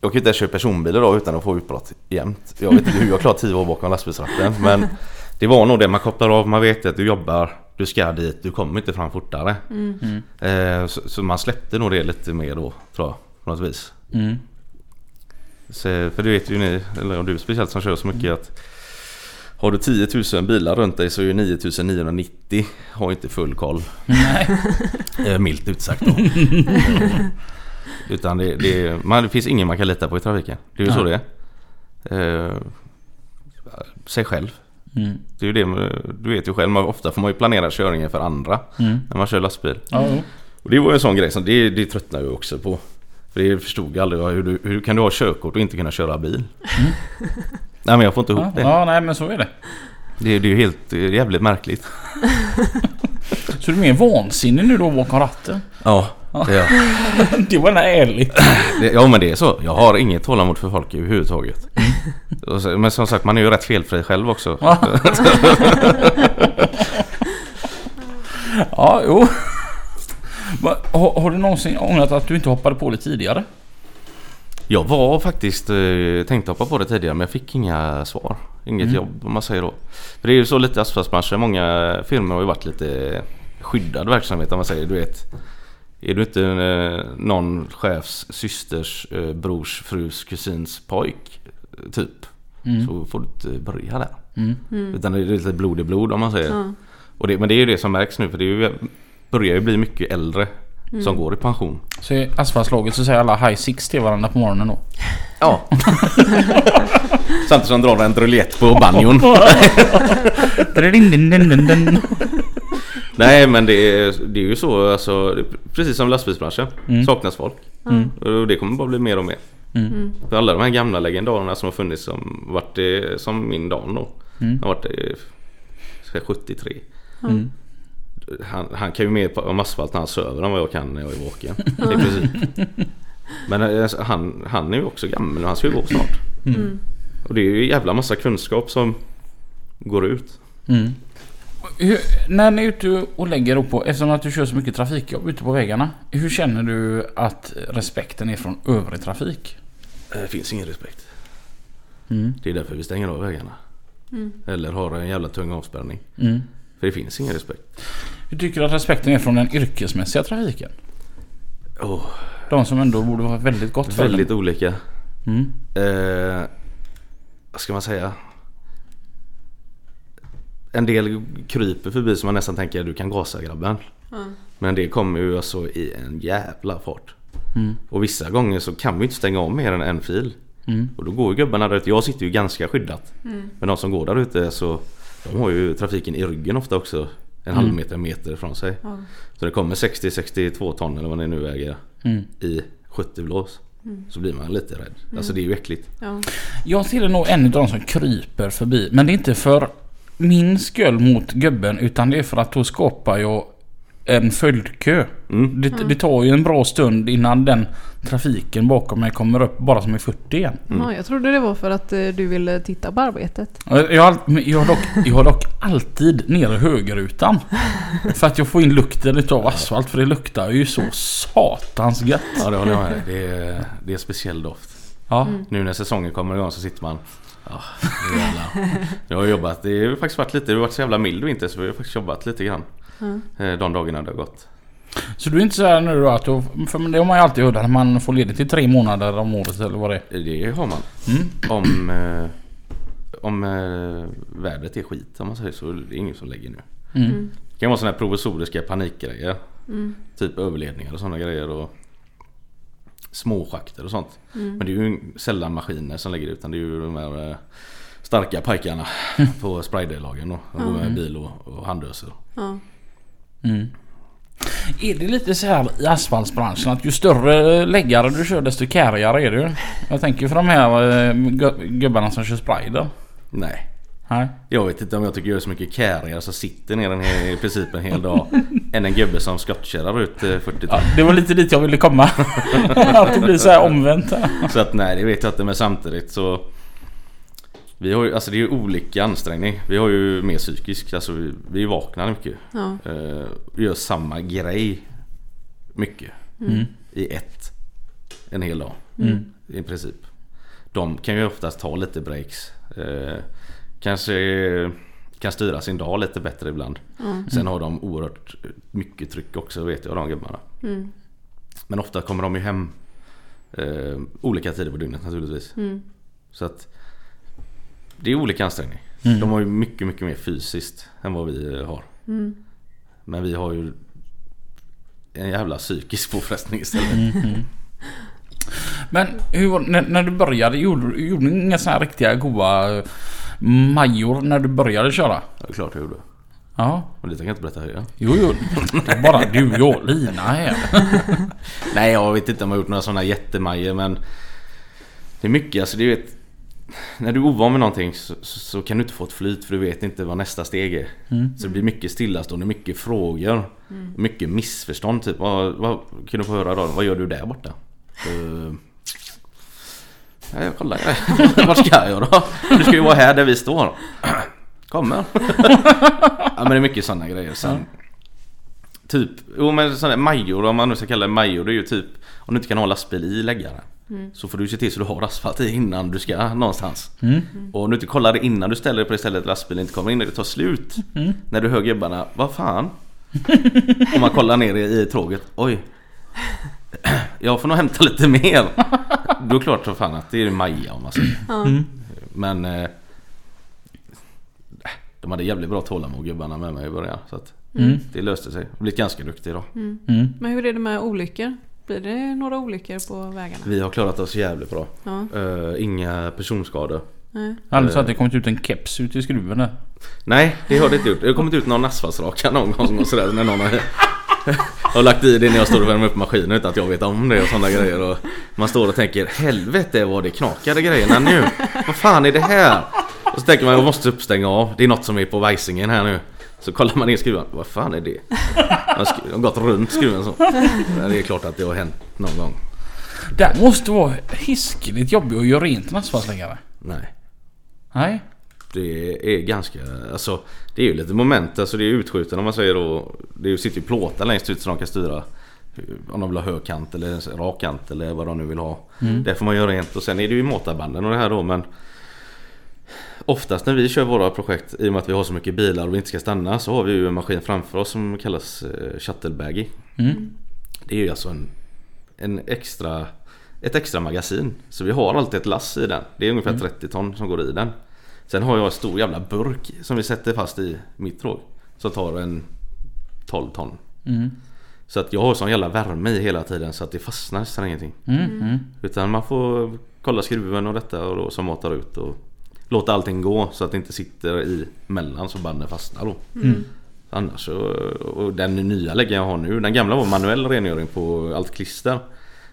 Jag kan ju inte ens köra personbil idag utan att få utbrott jämt. Jag vet inte hur jag klarar 10 år bakom lastbilsratten men (laughs) det var nog det, man kopplar av, man vet att du jobbar, du ska dit, du kommer inte fram fortare. Mm. Eh, så, så man släppte nog det lite mer då tror jag, på något vis. Mm. Så, för det vet ju ni, eller du speciellt som kör så mycket att har du 10 000 bilar runt dig så är ju 9 990 har inte full koll. Nej. Eh, milt utsagt då. Utan det, det, man, det finns ingen man kan lita på i trafiken. Det är ju så det är. Eh, sig själv. Mm. Det är ju det, du vet ju själv, man, ofta får man ju planera körningen för andra Mm. när man kör lastbil. Ja, jo. Och det var ju en sån grej som det, det tröttnar jag också på. För det förstod jag aldrig. Hur, du, hur kan du ha körkort och inte kunna köra bil? (laughs) Nej men jag får inte ihop ja, det. ja, nej men så är det. Det, det är ju helt det är jävligt märkligt. (laughs) Så du är mer vansinnig nu då bakom ratten? Ja, det är jag. (laughs) det var ärligt. Ja men det är så. Jag har inget tålamod för folk överhuvudtaget. Så- Men som sagt man är ju rätt felfri själv också. Ja, jo. Har, har du någonsin ångrat att du inte hoppade på det tidigare? Jag var faktiskt eh, tänkt hoppa på det tidigare men jag fick inga svar. Inget jobb om man säger då. För det är ju så lite i asfaltsbranschen. Många firmor har ju varit lite skyddad verksamhet om man säger. Du vet. Är du inte eh, någon chefs systers eh, brors frus kusins pojk typ. Så får du inte börja där. Mm. Utan det är lite blod i blod om man säger. Ja. Och det, men det är ju det som märks nu för det är ju, börjar ju bli mycket äldre Mm. som går i pension. Så i asfaltslaget så säger alla high six till varandra på morgonen då. Ja. (laughs) Samtidigt som de drar en druljett på banjon. (laughs) Nej men det är, det är ju så alltså, det är precis som lastbilsbranschen. Saknas folk. Mm. Och det kommer bara bli mer och mer. Mm. För alla de här gamla legendarerna som har funnits som varit det, som min Dan då. Mm. Har varit det, ska jag säga 73. Mm. Han, han kan ju mer på, om asfalt när han söver än vad jag kan när jag är vaken. Men eh, han, han är ju också gammal och han ska ju gå snart. Mm. Och det är ju jävla massa kunskap som går ut. Mm. Hur, när ni är ute och lägger upp på, eftersom att du kör så mycket trafikjobb ute på vägarna. Hur känner du att respekten är från övrig trafik? Eh, Det finns ingen respekt. Mm. Det är därför vi stänger av vägarna. Eller har en jävla tung avspärrning. Mm. För det finns ingen respekt. Hur tycker du att respekten är från den yrkesmässiga trafiken? Oh, De som ändå borde vara väldigt gott för väldigt olika. Mm. Eh, vad ska man säga? En del kryper förbi som man nästan tänker du kan gasa grabben. Ja. Men det kommer ju alltså i en jävla fart. Mm. Och vissa gånger så kan vi inte stänga om mer än en fil. Mm. Och då går ju gubbarna där ute. Jag sitter ju ganska skyddat. Mm. Men de som går där ute så de har ju trafiken i ryggen ofta också. En Mm. halv meter, meter ifrån sig. Ja. Så det kommer 60-62 ton eller vad ni nu väger Mm. i 70 blås. Så blir man lite rädd. Alltså det är ju äckligt. Ja. Jag tillhör nog en av de som kryper förbi. Men det är inte för min skull mot gubben utan det är för att då skapar jag en följdkö. Mm. Det, det tar ju en bra stund innan den trafiken bakom mig kommer upp bara som i 40 igen. Ja, jag trodde det var för att eh, du ville titta på arbetet. Jag jag har, dock, jag har dock alltid nere högerrutan. (laughs) För att jag får in lukten utav asfalt för det luktar ju så satans gött. Ja det håller jag med det är, det är speciell doft. Ja. Nu när säsongen kommer igång så sitter man Ja, jävlar. (laughs) Jag har jobbat, det har faktiskt varit lite, det har varit så jävla mild vinter så vi har faktiskt jobbat lite grann. Eh, De dagarna det har gått. Så du är inte så här nu då att du, för det har man ju alltid hört att man får ledigt i tre månader om året eller vad det är. Det har man. Mm. Om, eh, om eh, vädret är skit om man säger så. Det är ingen som lägger nu. Mm. Det kan vara sådana här provisoriska panikgrejer. Mm. Typ överledningar och sådana grejer. Och småschakter och sånt. Mm. Men det är ju sällan maskiner som lägger ut utan det är ju de här eh, starka pajkarna på spraydellagen då. Med bil och, och handöser. Ja. Mm. Är det lite så här i asfaltsbranschen att ju större läggare du kör desto kärigare är du? Jag tänker för de här eh, gu- gubbarna som kör sprider. Nej. Nej. Jag vet inte om jag tycker jag är så mycket kärigare så sitter ner en hel, i princip en hel dag. (laughs) än en gubbe som skottkärrar ut eh, 40 ton. Ja, det var lite dit jag ville komma. (laughs) (laughs) att det blir så här omvänt. Så att nej det vet jag inte men samtidigt så Vi har ju, alltså det är ju olika ansträngning. Vi har ju mer psykiskt, alltså vi, vi är ju vakna mycket. Ja. Eh, gör samma grej mycket. Mm. I ett. En hel dag. Mm. I princip. De kan ju oftast ta lite breaks. Eh, kanske kan styra sin dag lite bättre ibland. Ja. Sen har de oerhört mycket tryck också vet jag de gubbarna. Mm. Men ofta kommer de ju hem eh, olika tider på dygnet naturligtvis. Mm. Så att det är olika ansträngning. Mm. De har ju mycket, mycket mer fysiskt än vad vi har. Mm. Men vi har ju en jävla psykisk påfrestning istället. Mm. Mm. Men hur, när, när du började, gjorde, du- gjorde du inga såna här riktiga goa eh, major när du började köra? Ja, klart jag gjorde. Ja. Och det tänker jag inte berätta höja. Jo, jo. Det är bara du, jag och Lina här. (laughs) Nej jag vet inte om jag har gjort några sådana jättemajer men Det är mycket alltså du vet När du är ovan med någonting så, så, kan du inte få ett flyt för du vet inte vad nästa steg är. Så det blir mycket stillastående, mycket frågor. Mycket missförstånd typ. Vad, vad kan du få höra då? Vad gör du där borta? Uh, ja, jag kollar. (laughs) Vart ska jag då? Du ska ju vara här där vi står. (clears throat) Kommer. (laughs) ja men det är mycket sådana grejer. Sen, Typ, jo men sådana major om man nu ska kalla det major det är ju typ Om du inte kan ha lastbil i läggaren Så får du se till så du har asfalt i innan du ska någonstans. Och om du inte kollar det innan du ställer dig på det stället lastbilen inte kommer in och det tar slut. När du hör gubbarna, vad fan? Om man kollar ner i, i tråget, oj. Jag får nog hämta lite mer. Då är det klart som fan att det är Maja om man säger. Men eh, De hade jävligt bra tålamod gubbarna med mig i början så att Mm. det löste sig. Jag blivit ganska duktig idag. Mm. Men hur är det med olyckor? Blir det några olyckor på vägarna? Vi har klarat oss jävligt bra. Ja, Eh, inga personskador. nej. Aldrig så att det kommit ut en keps ut i skruven där. Nej, det har det inte gjort. Det har kommit ut någon asfaltsraka någon gång och sådär när någon har, har lagt i det när jag står och värmer upp maskinen utan att jag vet om det och sådana grejer. Och man står och tänker helvete vad det knakade grejerna nu. Vad fan är det här? Och så tänker man jag måste uppstänga av. Det är något som är på vajsingen här nu. Så kollar man in skruven. Vad fan är det? Jag har gått runt skruven så. Men Det är klart att det har hänt någon gång. Det måste vara hiskeligt jobbigt att göra rent en asfaltsläggare. Nej. Nej. Det är ganska, alltså det är ju lite moment, alltså det är utskjuten om man säger då. Det sitter ju plåtar längst ut så de kan styra om de vill ha högkant eller rak kant eller vad de nu vill ha. Det får man göra rent och sen är det ju måtarbanden och det här då men Oftast när vi kör våra projekt i och med att vi har så mycket bilar och vi inte ska stanna så har vi ju en maskin framför oss som kallas eh, shuttlebaggy. Mm. Det är ju alltså en, en extra, ett extra magasin. Så vi har alltid ett lass i den. Det är ungefär 30 ton som går i den. Sen har jag en stor jävla burk som vi sätter fast i mitt tråg. Som tar en 12 ton. Mm. Så att jag har sån jävla värme i hela tiden så att det fastnar nästan ingenting. Mm. Mm. Utan man får kolla skruven och detta och då, som matar ut och låta allting gå så att det inte sitter i mellan så banden fastnar då. Mm. Annars så, och den nya läggaren jag har nu, den gamla var manuell rengöring på allt klister.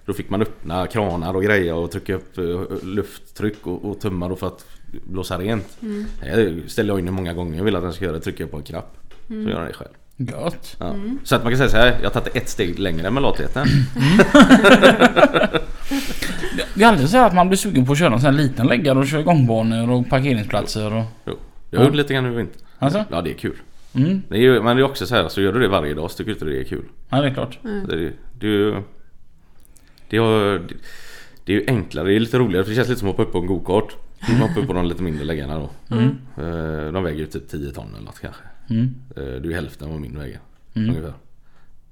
Då fick man öppna kranar och grejer och trycka upp eh, lufttryck och, och tömma då för att blåsa rent. Jag ställer jag in det många gånger jag vill att den ska göra det, trycker jag på en knapp. Så gör den det själv. Gött. Ja. Så att man kan säga så här, jag har tagit ett steg längre med latheten. Det- (laughs) Det är aldrig så här att man blir sugen på att köra en sån här liten läggare och köra gångbanor och parkeringsplatser och... Jo. Jag har gjort lite grann nu i vinter. Alltså? Ja det är kul. Mm. Det är men det är också så här, så gör du det varje dag så tycker du inte det är kul. Ja, det är klart. Det, är- det, är ju- det, har, det är ju enklare, det är lite roligare för det känns lite som att hoppa upp på en gokart. Man hoppar upp på de lite mindre läggarna då. Mm. Eh, De väger ju typ 10 ton eller något kanske. Mm. Eh, Det är ju hälften av vad min väger. Mm. Ungefär.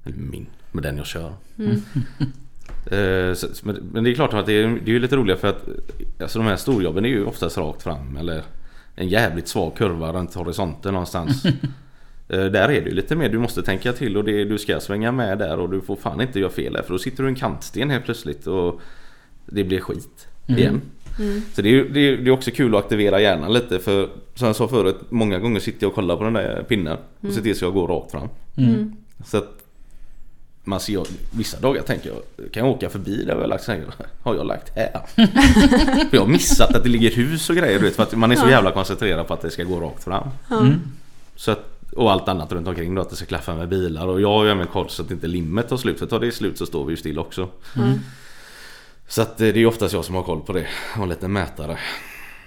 Eller min, med den jag kör. (laughs) Eh, så- Men men det är klart att det är, det är lite roligare för att alltså de här storjobben är ju oftast rakt fram eller en jävligt svag kurva runt horisonten någonstans. (laughs) Eh, Där är det ju lite mer, du måste tänka till och det, du ska svänga med där och du får fan inte göra fel där för då sitter du i en kantsten helt plötsligt och det blir skit igen. Så det är, det, är, det är också kul att aktivera hjärnan lite för som jag sa förut, många gånger sitter jag och kollar på den där pinnen och ser till så jag går rakt fram. Mm. Så att man ser, vissa dagar tänker jag, kan jag åka förbi där jag har lagt jag, (laughs) har jag lagt här? (laughs) för jag har missat att det ligger hus och grejer vet, för att man är så jävla koncentrerad på att det ska gå rakt fram. Mm. Så att, och allt annat runt omkring då, att det ska klaffa med bilar och jag har ju även koll så att inte limmet tar slut. För tar det slut så står vi ju still också. Mm. Så att eh, det är oftast jag som har koll på det. Har en liten mätare.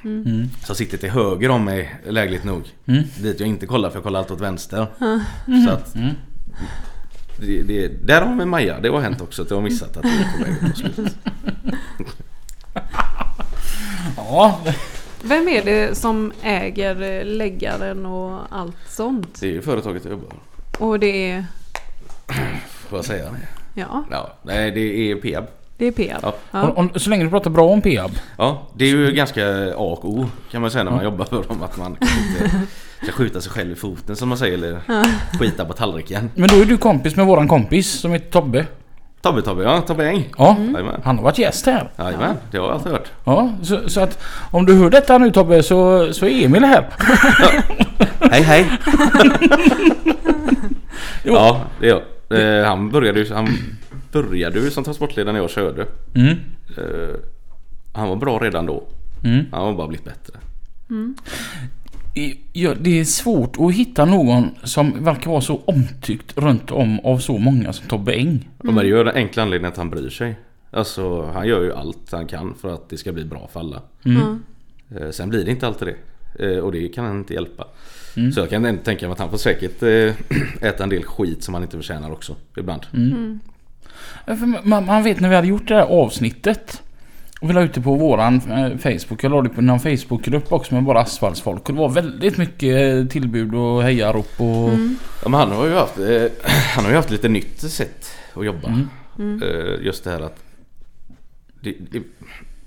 Mm. Som sitter till höger om mig lägligt nog. Mm. Dit jag inte kollar för jag kollar alltid åt vänster. Ja. Så att Mm. det, det, där har vi Maja. Det har hänt också att jag har missat att det är på väg att ta slut. (laughs) Ja, Vem är det som äger eh, läggaren och allt sånt? Det är ju företaget jag jobbar. Och det är... Får jag säga det? Ja, Ja, nej det är Peab. Det är Peab. Ja. Ja. och, och, så länge du pratar bra om Peab. Ja, det är ju ganska A och O kan man säga när man jobbar för dem. Att man inte ska skjuta sig själv i foten som man säger. Eller skita på tallriken. Men då är du kompis med våran kompis som heter Tobbe. Tobbe Tobbe, ja Tobbe Eng. Ja, Jajamän. han har varit gäst här. Jajamän, det har jag alltid hört. Ja, så, så att om du hör detta nu Tobbe så, så är Emil här. (laughs) Hej hej! (laughs) Jo. ja, det är jag. Eh, han började ju han började ju som transportledare när jag körde. Mm. Eh, han var bra redan då. Mm. Han har bara blivit bättre. I- Ja, det är svårt att hitta någon som verkar vara så omtyckt runt om av så många som Tobbe Eng. Och men det gör den enkla anledningen att han bryr sig. Alltså han gör ju allt han kan för att det ska bli bra för alla. Mm. Eh, sen blir det inte alltid det. Eh, och det kan han inte hjälpa. Så jag kan tänka mig att han får säkert (clears throat) äta en del skit som han inte förtjänar också. Ibland. Man, man vet när vi hade gjort det här avsnittet. Och vi la ut det på våran eh, Facebook. Jag la det på någon Facebookgrupp också med bara asfaltsfolk. Och det var väldigt mycket eh, tillbud och hejarop och... Ja, men han har ju haft, eh, (clears throat) han har ju haft lite nytt sätt att jobba. Eh, just det här att det, det,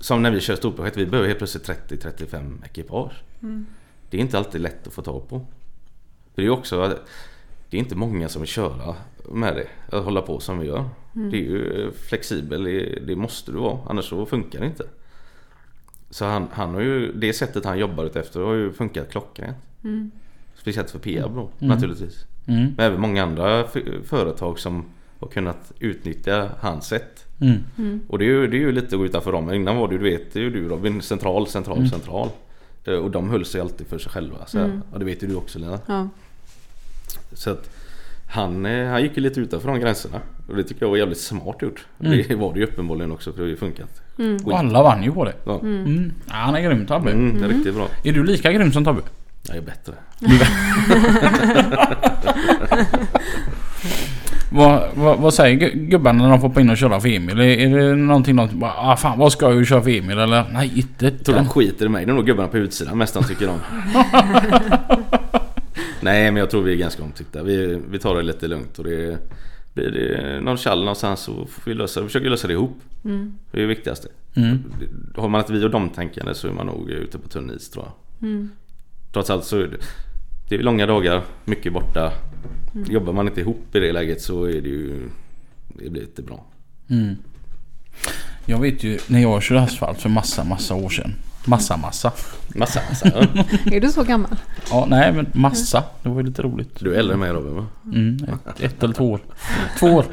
Som när vi kör storprojekt, vi behöver helt plötsligt 30-35 ekipage. Det är inte alltid lätt att få tag på. För det är också Det är inte många som vill köra med det. Att hålla på som vi gör. Det är ju eh, flexibel, det, måste du vara. Annars så funkar det inte. Så han, han har ju, det sättet han jobbar ut efter har ju funkat klockrent. Speciellt för Peab då naturligtvis. Mm. Men även många andra företag som har kunnat utnyttja hans sätt. Mm. Och det är, ju, det är ju lite att gå utanför dem. Innan var det, du vet det är ju du Robin, central, central, central. Eh, Och de höll sig alltid för sig själva. Så här. Och det vet ju du också Lina. Ja. Så att han, eh, han gick ju lite utanför de gränserna. Och det tycker jag var jävligt smart gjort. Det var det ju uppenbarligen också för det har ju funkat. Och alla vann ju på det. Ja. Mm. Ja, han är grym Tobbe. Mm, det är riktigt bra. Är du lika grym som Tobbe? Jag är bättre. (laughs) Vad, vad, vad säger gu- gubbarna när de får på in och köra för Emil? Är, är det någonting de bara ah, fan vad ska jag ju köra för Emil? Eller nej inte Jag tror de skiter i mig. Det är nog gubbarna på utsidan mest de tycker om. (laughs) Nej men jag tror vi är ganska omtyckta. Vi, vi tar det lite lugnt och det blir det någon tjall någonstans så får vi lösa Vi försöker lösa det ihop. Det är det viktigaste. Mm. Har man ett vi och dem tänkande så är man nog ute på tunn is tror jag. Trots allt så är det, det är långa dagar, mycket borta. Jobbar man inte ihop i det läget så är det ju Det blir inte bra. Mm. Jag vet ju när jag körde asfalt för massa massa år sedan. Massa massa. Massa massa. Ja. (laughs) Är du så gammal? Ja nej men massa. Det var ju lite roligt. Du är äldre än mig Robin va? Mm, ett, ett eller två år. Två år.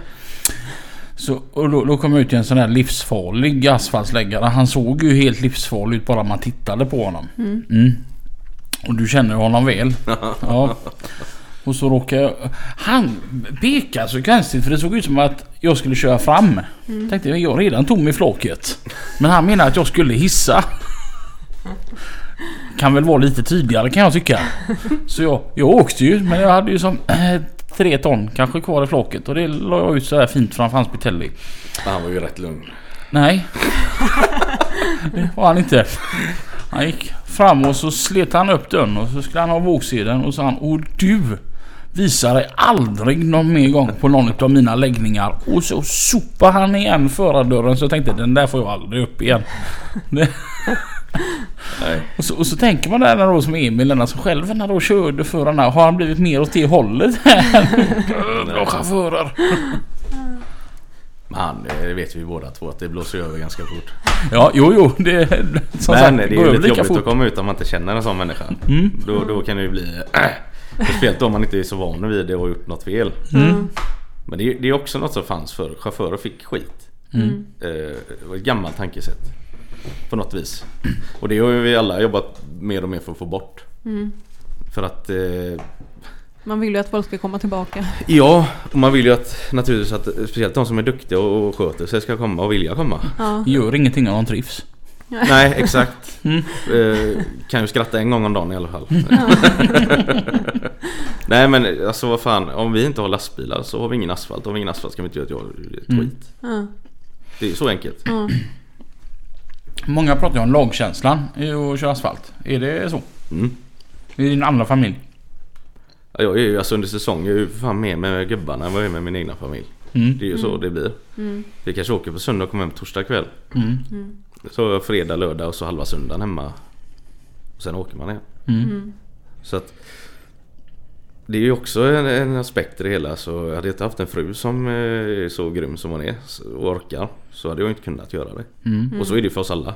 Så, och då, då kom jag ut i en sån här livsfarlig asfaltsläggare. Han såg ju helt livsfarlig ut bara man tittade på honom. Mm. Och du känner honom väl. (laughs) Ja. Och så råkade jag... Han pekade så konstigt för det såg ut som att jag skulle köra fram. Tänkte jag, jag är redan tom i flaket. Men han menade att jag skulle hissa. (laughs) Kan väl vara lite tydligare kan jag tycka. Så jag, jag åkte ju men jag hade ju som eh, (clears throat) tre ton kanske kvar i flaket och det la jag ut så här fint framför hans Pitelli. Men Han var ju rätt lugn. Nej. (laughs) Det var han inte. Han gick fram och så slet han upp dörren och så skulle han ha vågsedeln och så han Och du visar dig aldrig någon mer gång på någon av mina läggningar. Och så sopade han igen förardörren så jag tänkte den där får jag aldrig upp igen. (laughs) Det. Och, så, och så tänker man där när då som Emil, den som själv när då körde förarna, har han blivit mer åt det hållet? (laughs) Bra chaufförer. Han, eh, det vet vi båda två att det blåser över ganska fort. Ja, jo, jo. Det, som Men sagt, det är lite jobbigt fort. att komma ut om man inte känner en sån människa. Då, då kan det ju bli... Äh, speciellt om man inte är så van vid det och har gjort något fel. Mm. Men det är, det är också något som fanns för Chaufförer fick skit. Mm. Eh, det var ett gammalt tankesätt. På något vis. Och det har ju vi alla jobbat mer och mer för att få bort. Mm. För att... Eh, Man vill ju att folk ska komma tillbaka. ja, och man vill ju att naturligtvis att speciellt de som är duktiga och, och sköter sig ska komma och vilja komma. Ja. Gör ingenting om de trivs. Nej, exakt. (laughs) Mm. Eh, kan ju skratta en gång om dagen i alla fall. (laughs) Nej men alltså vad fan, om vi inte har lastbilar så har vi ingen asfalt. Om vi ingen asfalt kan vi inte göra ett Mm. skit. Ja. Det är så enkelt. Ja. Många pratar ju om lagkänslan i att köra asfalt. Är det så? Mm. I din andra familj? Ja, Jag är ju alltså under säsong, jag är ju fan med med gubbarna än vad jag är med min egna familj. Mm. Det är ju så det blir. Mm. Vi kanske åker på söndag och kommer hem på torsdag kväll. Mm. Så fredag, lördag och så halva söndagen hemma. Och sen åker man igen. Mm. Mm. Så att det är ju också en, en aspekt i det hela. Så hade jag inte haft en fru som eh, är så grym som hon är och orkar. Så hade jag inte kunnat göra det. Mm. Och så är det för oss alla.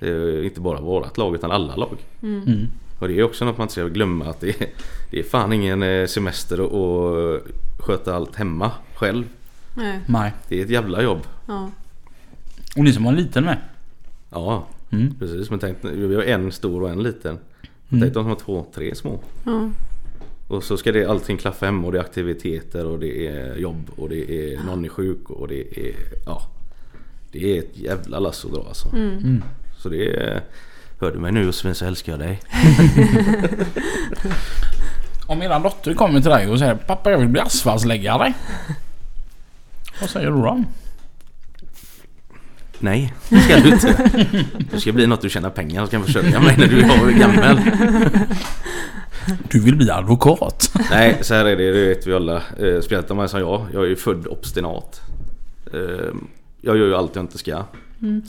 Det är inte bara vårat lag utan alla lag. Mm. Och det är också något man inte ska glömma att det är, det är fan ingen eh, semester att att sköta allt hemma själv. Nej. Nej. Det är ett jävla jobb. Ja. Och ni som har en liten med. Ja, Mm. precis. Men tänk, vi har en stor och en liten. Mm. Tänk de som har två, tre små. Ja. Och så ska det allting klaffa hemma och det är aktiviteter och det är jobb och det är någon är sjuk och det är ja. Det är ett jävla lass att dra alltså. Mm. Så det är Hör du mig nu Josefin så älskar jag dig. (laughs) Om eran dotter kommer till dig och säger Pappa jag vill bli asfaltsläggare. Vad säger du då? Nej, det ska du inte. (laughs) Du ska bli något du tjänar pengar och kan försörja mig när du är gammal. (laughs) Du vill bli advokat. Nej, så här är det, det vet vi alla. Eh, Speciellt om man är som jag. Jag är ju född obstinat. Eh, Jag gör ju allt jag inte ska.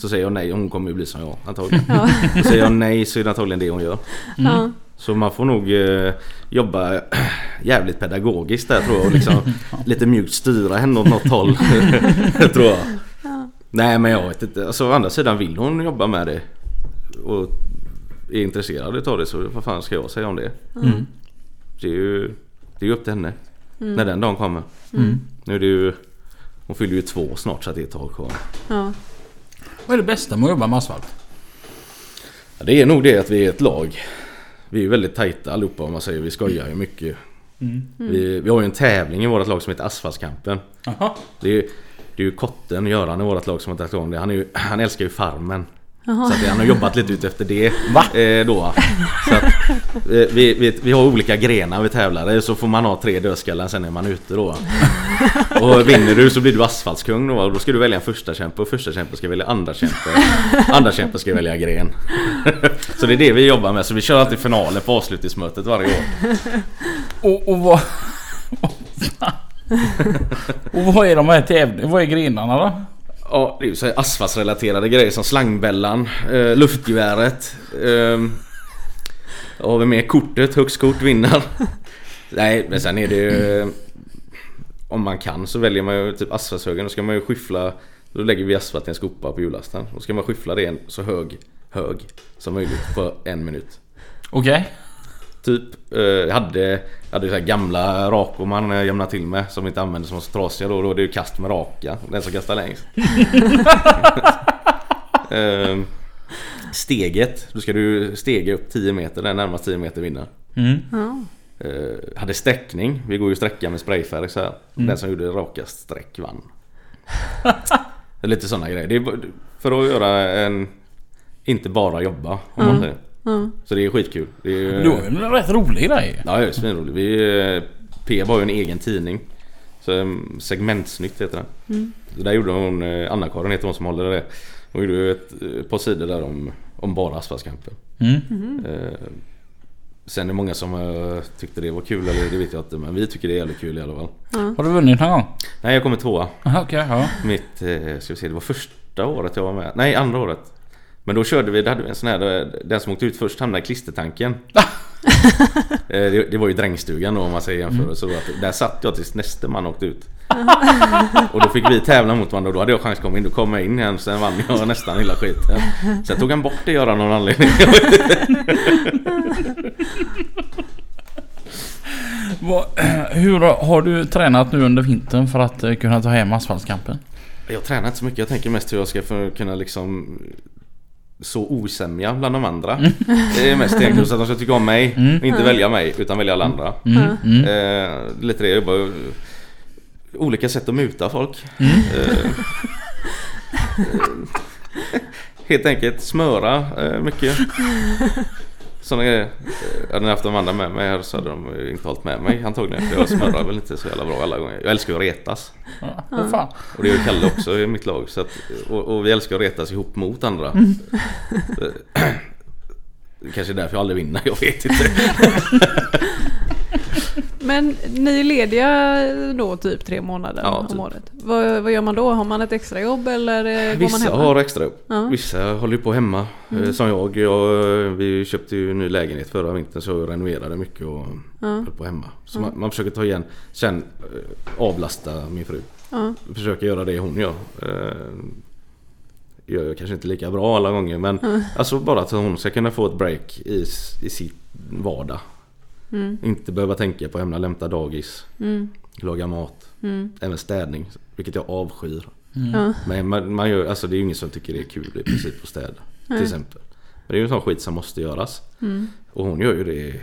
Så säger jag nej, hon kommer ju bli som jag antagligen. Ja. Och säger jag nej så är det antagligen det hon gör. Ja. Så man får nog eh, jobba jävligt pedagogiskt där tror jag. Och liksom (laughs) lite mjukt styra henne åt något håll. (laughs) tror jag. Nej men jag vet inte. Alltså å andra sidan vill hon jobba med det. Och är intresserad utav det så vad fan ska jag säga om det? Mm. Det är ju det är ju upp till henne. När den dagen kommer. Mm. Nu är det ju Hon fyller ju två snart så att det är ett tag kvar. Ja. Vad är det bästa med att jobba med asfalt? Ja, det är nog det att vi är ett lag. Vi är ju väldigt tajta allihopa om man säger. Vi skojar ju mycket. Vi, vi har ju en tävling i vårt lag som heter Asfaltskampen. Jaha. Det är ju, det är ju Kotten, Göran i vårt lag som har tagit igång det. Han, är ju, han älskar ju Farmen. Jaha. Så att han har jobbat lite ut efter det. Va? Eh, då. Så att, eh, vi, vi, vi har olika grenar vi tävlar i så får man ha tre dödskallar sen är man ute då. (laughs) Och vinner du så blir du asfaltskung då och då ska du välja en första kämpe och första kämpe ska välja andra kämpe. Andra kämpe ska välja gren. (laughs) Så det är det vi jobbar med så vi kör alltid finalen på avslutningsmötet varje år. Och, och vad... (laughs) och vad är de här tävlingarna? Vad är grenarna då? Ja, det är ju så asfaltsrelaterade grejer som slangbällan, eh, luftgeväret. Eh, har vi med? Kortet, högst kort vinner. (laughs) Nej, men sen är det ju... Om man kan så väljer man ju typ asfaltshögen. Då ska man ju skyffla... Då lägger vi asfalt i en skopa på hjullastaren. Då ska man skyffla det så hög, hög som möjligt på en minut. Okej. Typ, eh, jag hade, hade så här gamla rakor man eh, jämnade till med som inte användes som var så trasiga då. Då är det ju kast med raka. Den som kastar längst. (laughs) eh, steget, då ska du stega upp 10 meter. Den närmast 10 meter vinner. Mm. Eh, hade sträckning. Vi går ju sträcka med sprayfärg så här. Den som gjorde rakast streck vann. Det är Lite sådana grejer. Det är för att göra en... Inte bara jobba om man säger. Ja. Så det är skitkul. Det är, Du har ju en rätt rolig grej. Ja, det är svinroligt. Vi, eh, P har ju en egen tidning. Så um, Segmentsnytt heter den. Så där gjorde hon, eh, Anna-Karin heter hon som håller det. Hon gjorde ett eh, par sidor där om, om bara asfaltskampen. Mm. Eh, sen är det många som eh, tyckte det var kul, eller det vet jag inte. Men vi tycker det är jävligt kul i alla fall. Har du vunnit någon gång? Nej, jag kommer tvåa. Aha, Okej, ja. Mitt, eh, ska vi se, det var första året jag var med. Nej, andra året. Men då körde vi, då hade vi en sån här, den som åkte ut först hamnade i klistertanken. (laughs) Eh, det, det var ju drängstugan då om man säger jämförelse. Mm. Där satt jag tills nästa man åkte ut. (laughs) och då fick vi tävla mot varandra och då hade jag chans att komma in. Då kom jag in igen sen vann jag nästan hela skiten. Sen tog han bort det Göran av någon anledning. (laughs) Hur har du tränat nu under vintern för att eh, kunna ta hem asfaltskampen? jag tränar inte så mycket. Jag tänker mest hur jag ska kunna liksom så osämja bland de andra. Det är mest egentligen så att de ska tycka om mig. Och inte välja mig utan välja alla andra. Mm. Mm. Eh, lite det, jag jobbar Olika sätt att muta folk. Eh, eh, helt enkelt smöra eh, mycket. Sådana grejer. Eh, Hade ni haft de andra med mig här så hade de inte hållit med mig antagligen. För jag smörar väl inte så jävla bra alla gånger. Jag älskar att retas. Ja, vad fan. Och det gör Kalle också i mitt lag. Så att, och, och vi älskar att retas ihop mot andra. (clears throat) Kanske är därför jag aldrig vinner, jag vet inte. (laughs) Men ni är lediga då typ tre månader Ja, om typ. året. Vad, vad gör man då? Har man ett extrajobb eller eh, går man Vissa hemma? har extra Ja. Vissa håller på hemma. Mm. Eh, Som jag, jag. Vi köpte ju en ny lägenhet förra vintern så jag renoverade mycket och Ja. höll på hemma. Så man, man försöker ta igen. Sen eh, avlasta min fru. Ja. Försöker göra det hon gör. Gör jag kanske inte lika bra alla gånger men alltså bara att hon ska kunna få ett break i, i sitt vardag. Mm. Inte behöva tänka på att lämta dagis, Mm. laga mat, Mm. även städning. Vilket jag avskyr. Ja. Men man, man gör, alltså det är ju ingen som tycker det är kul i princip att städa. Till exempel. Men det är ju en sån skit som måste göras. Mm. Och hon gör ju det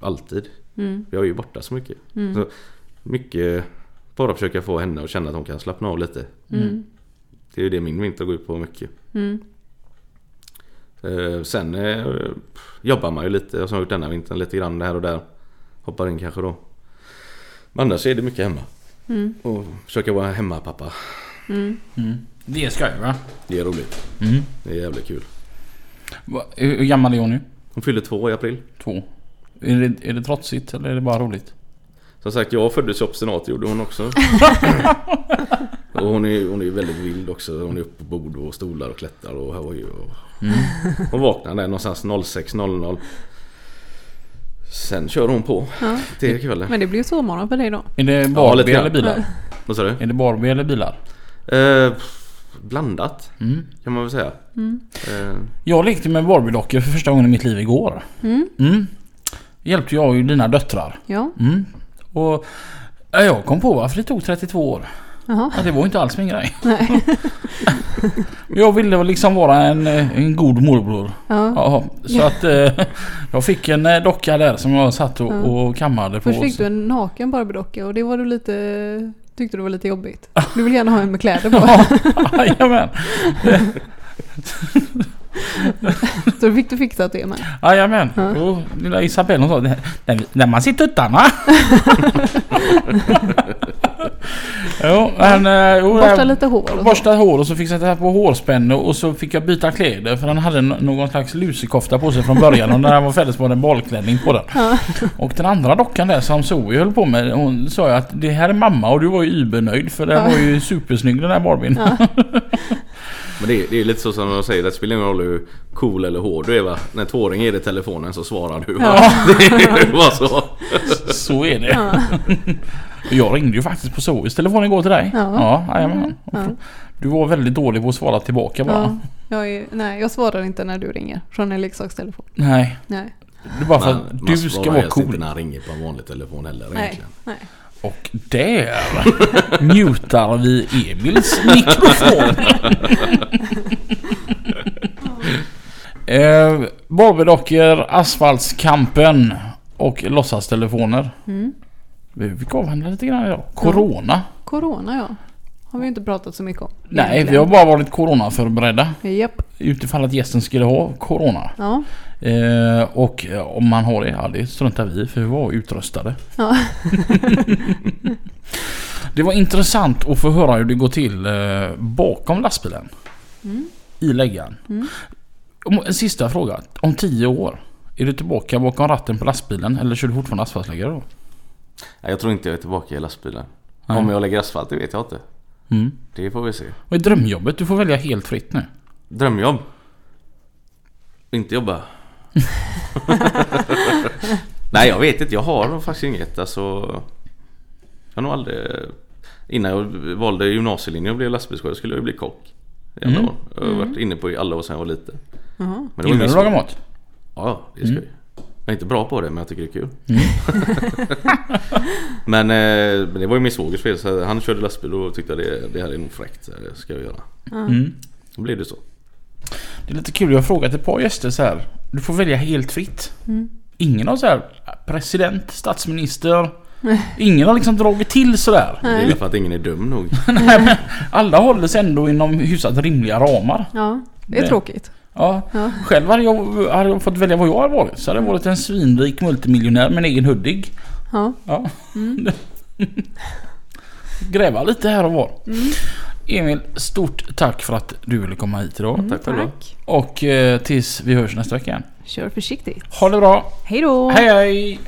alltid. Mm. Jag är ju borta så mycket. Mm. Så mycket bara försöka få henne att känna att hon kan slappna av lite. Mm. Det är ju det min vinter går ut på mycket. Eh, sen eh, jobbar man ju lite, som jag har gjort denna vintern, lite grann här och där. Hoppar in kanske då. Men annars är det mycket hemma. Mm. Och försöka vara hemmapappa. Mm. Mm. Det är skoj va? Det är roligt. Mm. Det är jävligt kul. Va- Hur gammal är hon nu? Hon fyller två i april. Två. Är det, är det trotsigt eller är det bara roligt? Som sagt, jag föddes ju obstinat, gjorde hon också. (laughs) och hon är, hon är ju väldigt vild också. Hon är uppe på bord och stolar och klättrar och hoj och... Hon vaknar där någonstans 06.00. Sen kör hon på Ja. till kvällen. Men det blir ju sovmorgon för dig då. Är det Ja, Barbie grann. eller bilar? Vad sa du? Är det Barbie eller bilar? Eh, blandat Mm. kan man väl säga. Mm. Eh, Jag lekte med Barbie-dockor för första gången i mitt liv igår. Mm. Mm. Hjälpte jag ju dina döttrar. Ja. Mm. Och ja, jag kom på varför det tog 32 år. Jaha. Ja, det var inte alls min grej. Nej. (laughs) Jag ville liksom vara en, eh, en god morbror. Ja. Ja, så att eh, (laughs) jag fick en eh, docka där som jag satt och, Ja. och kammade på. Först fick du en naken Barbiedocka och det var du lite... Tyckte du var lite jobbigt. Du vill gärna ha en med kläder på. (laughs) Ja, jajamän. Så då fick du fixat det med. Jajamän. Ja. Och lilla Isabelle hon sa där man ser tuttarna. (laughs) jo, men... eh, Jo, Borsta jag- lite hår och så. Borsta hår och så fick jag sätta på hårspänne och så fick jag byta kläder för han hade någon slags lusekofta på sig från början och när han var färdig så var det en balklänning på den. Och den andra dockan där som Zoe höll på med hon sa ju att det här är mamma och du var ju übernöjd för den var ju supersnygg den här Barbien. (laughs) Men det är, det är lite så som de säger, det spelar ingen roll hur cool eller hård du är va. När tvååring ger dig telefonen så svarar du. Va? Ja. (laughs) Det bara så. Så är det. Ja. Och Jag ringde ju faktiskt på Zoes telefon igår till dig. Ja. Ja, jajamän. Ja. Du var väldigt dålig på att svara tillbaka bara. Ja. Jag är, nej, jag svarar inte när du ringer från en leksakstelefon. Nej, Nej. det är bara för Man, att man du ska vara helst inte cool. när han ringer på en vanlig telefon heller Nej. egentligen. nej. Och där mutar vi Emils mikrofon. (laughs) eh, Barbiedockor, Asfaltskampen och låtsastelefoner. Mm. Vi fick avhandla lite grann idag. Corona. Corona ja. Har vi inte pratat så mycket om. Nej, vi har bara varit coronaförberedda. Japp. Utifall att gästen skulle ha corona. Ja. Eh, och eh, om man har det, ja det struntar vi för vi var utrustade. Ja. (laughs) Det var intressant att få höra hur det går till eh, bakom lastbilen. Mm. I läggan. Mm. En sista fråga. Om tio år. Är du tillbaka bakom ratten på lastbilen eller kör du fortfarande asfaltläggare då? Jag tror inte jag är tillbaka i lastbilen. Nej. Om jag lägger asfalt, det vet jag inte. Mm. Det får vi se. Vad är drömjobbet? Du får välja helt fritt nu. Drömjobb? Inte jobba. (laughs) Nej jag vet inte, jag har faktiskt inget. Alltså, jag har nog aldrig... Innan jag valde gymnasielinjen och blev lastbilschaufför skulle jag bli kock. Alla Mm. år. Jag har varit inne på i alla år sedan jag var liten. Men Gillar du att laga mat? Ja, det är skoj. Jag är inte bra på det men jag tycker det är kul. Mm. (laughs) men, eh, men det var ju min svågers fel. Så han körde lastbil och tyckte det, det här är nog fräckt. så Det ska jag göra. Mm. Då blev det så. Det är lite kul. Jag har frågat ett par gäster så här. Du får välja helt fritt. Mm. Ingen har så här president, statsminister. Ingen har liksom dragit till sådär. Det är för att ingen är dum nog. (laughs) Nej, men alla håller sig ändå inom hyfsat rimliga ramar. Ja. Det är Det- tråkigt. Ja. Ja. Själv hade jag, hade jag fått välja vad jag hade varit. Så hade jag varit en svinrik multimiljonär med en egen Hudik. Ja. Ja. Mm. (laughs) Gräva lite här och var. Mm. Emil, stort tack för att du ville komma hit idag. Mm, tack själva. tack. Och eh, tills vi hörs nästa vecka igen. Kör försiktigt. Ha det bra. Hej då! Hej hej!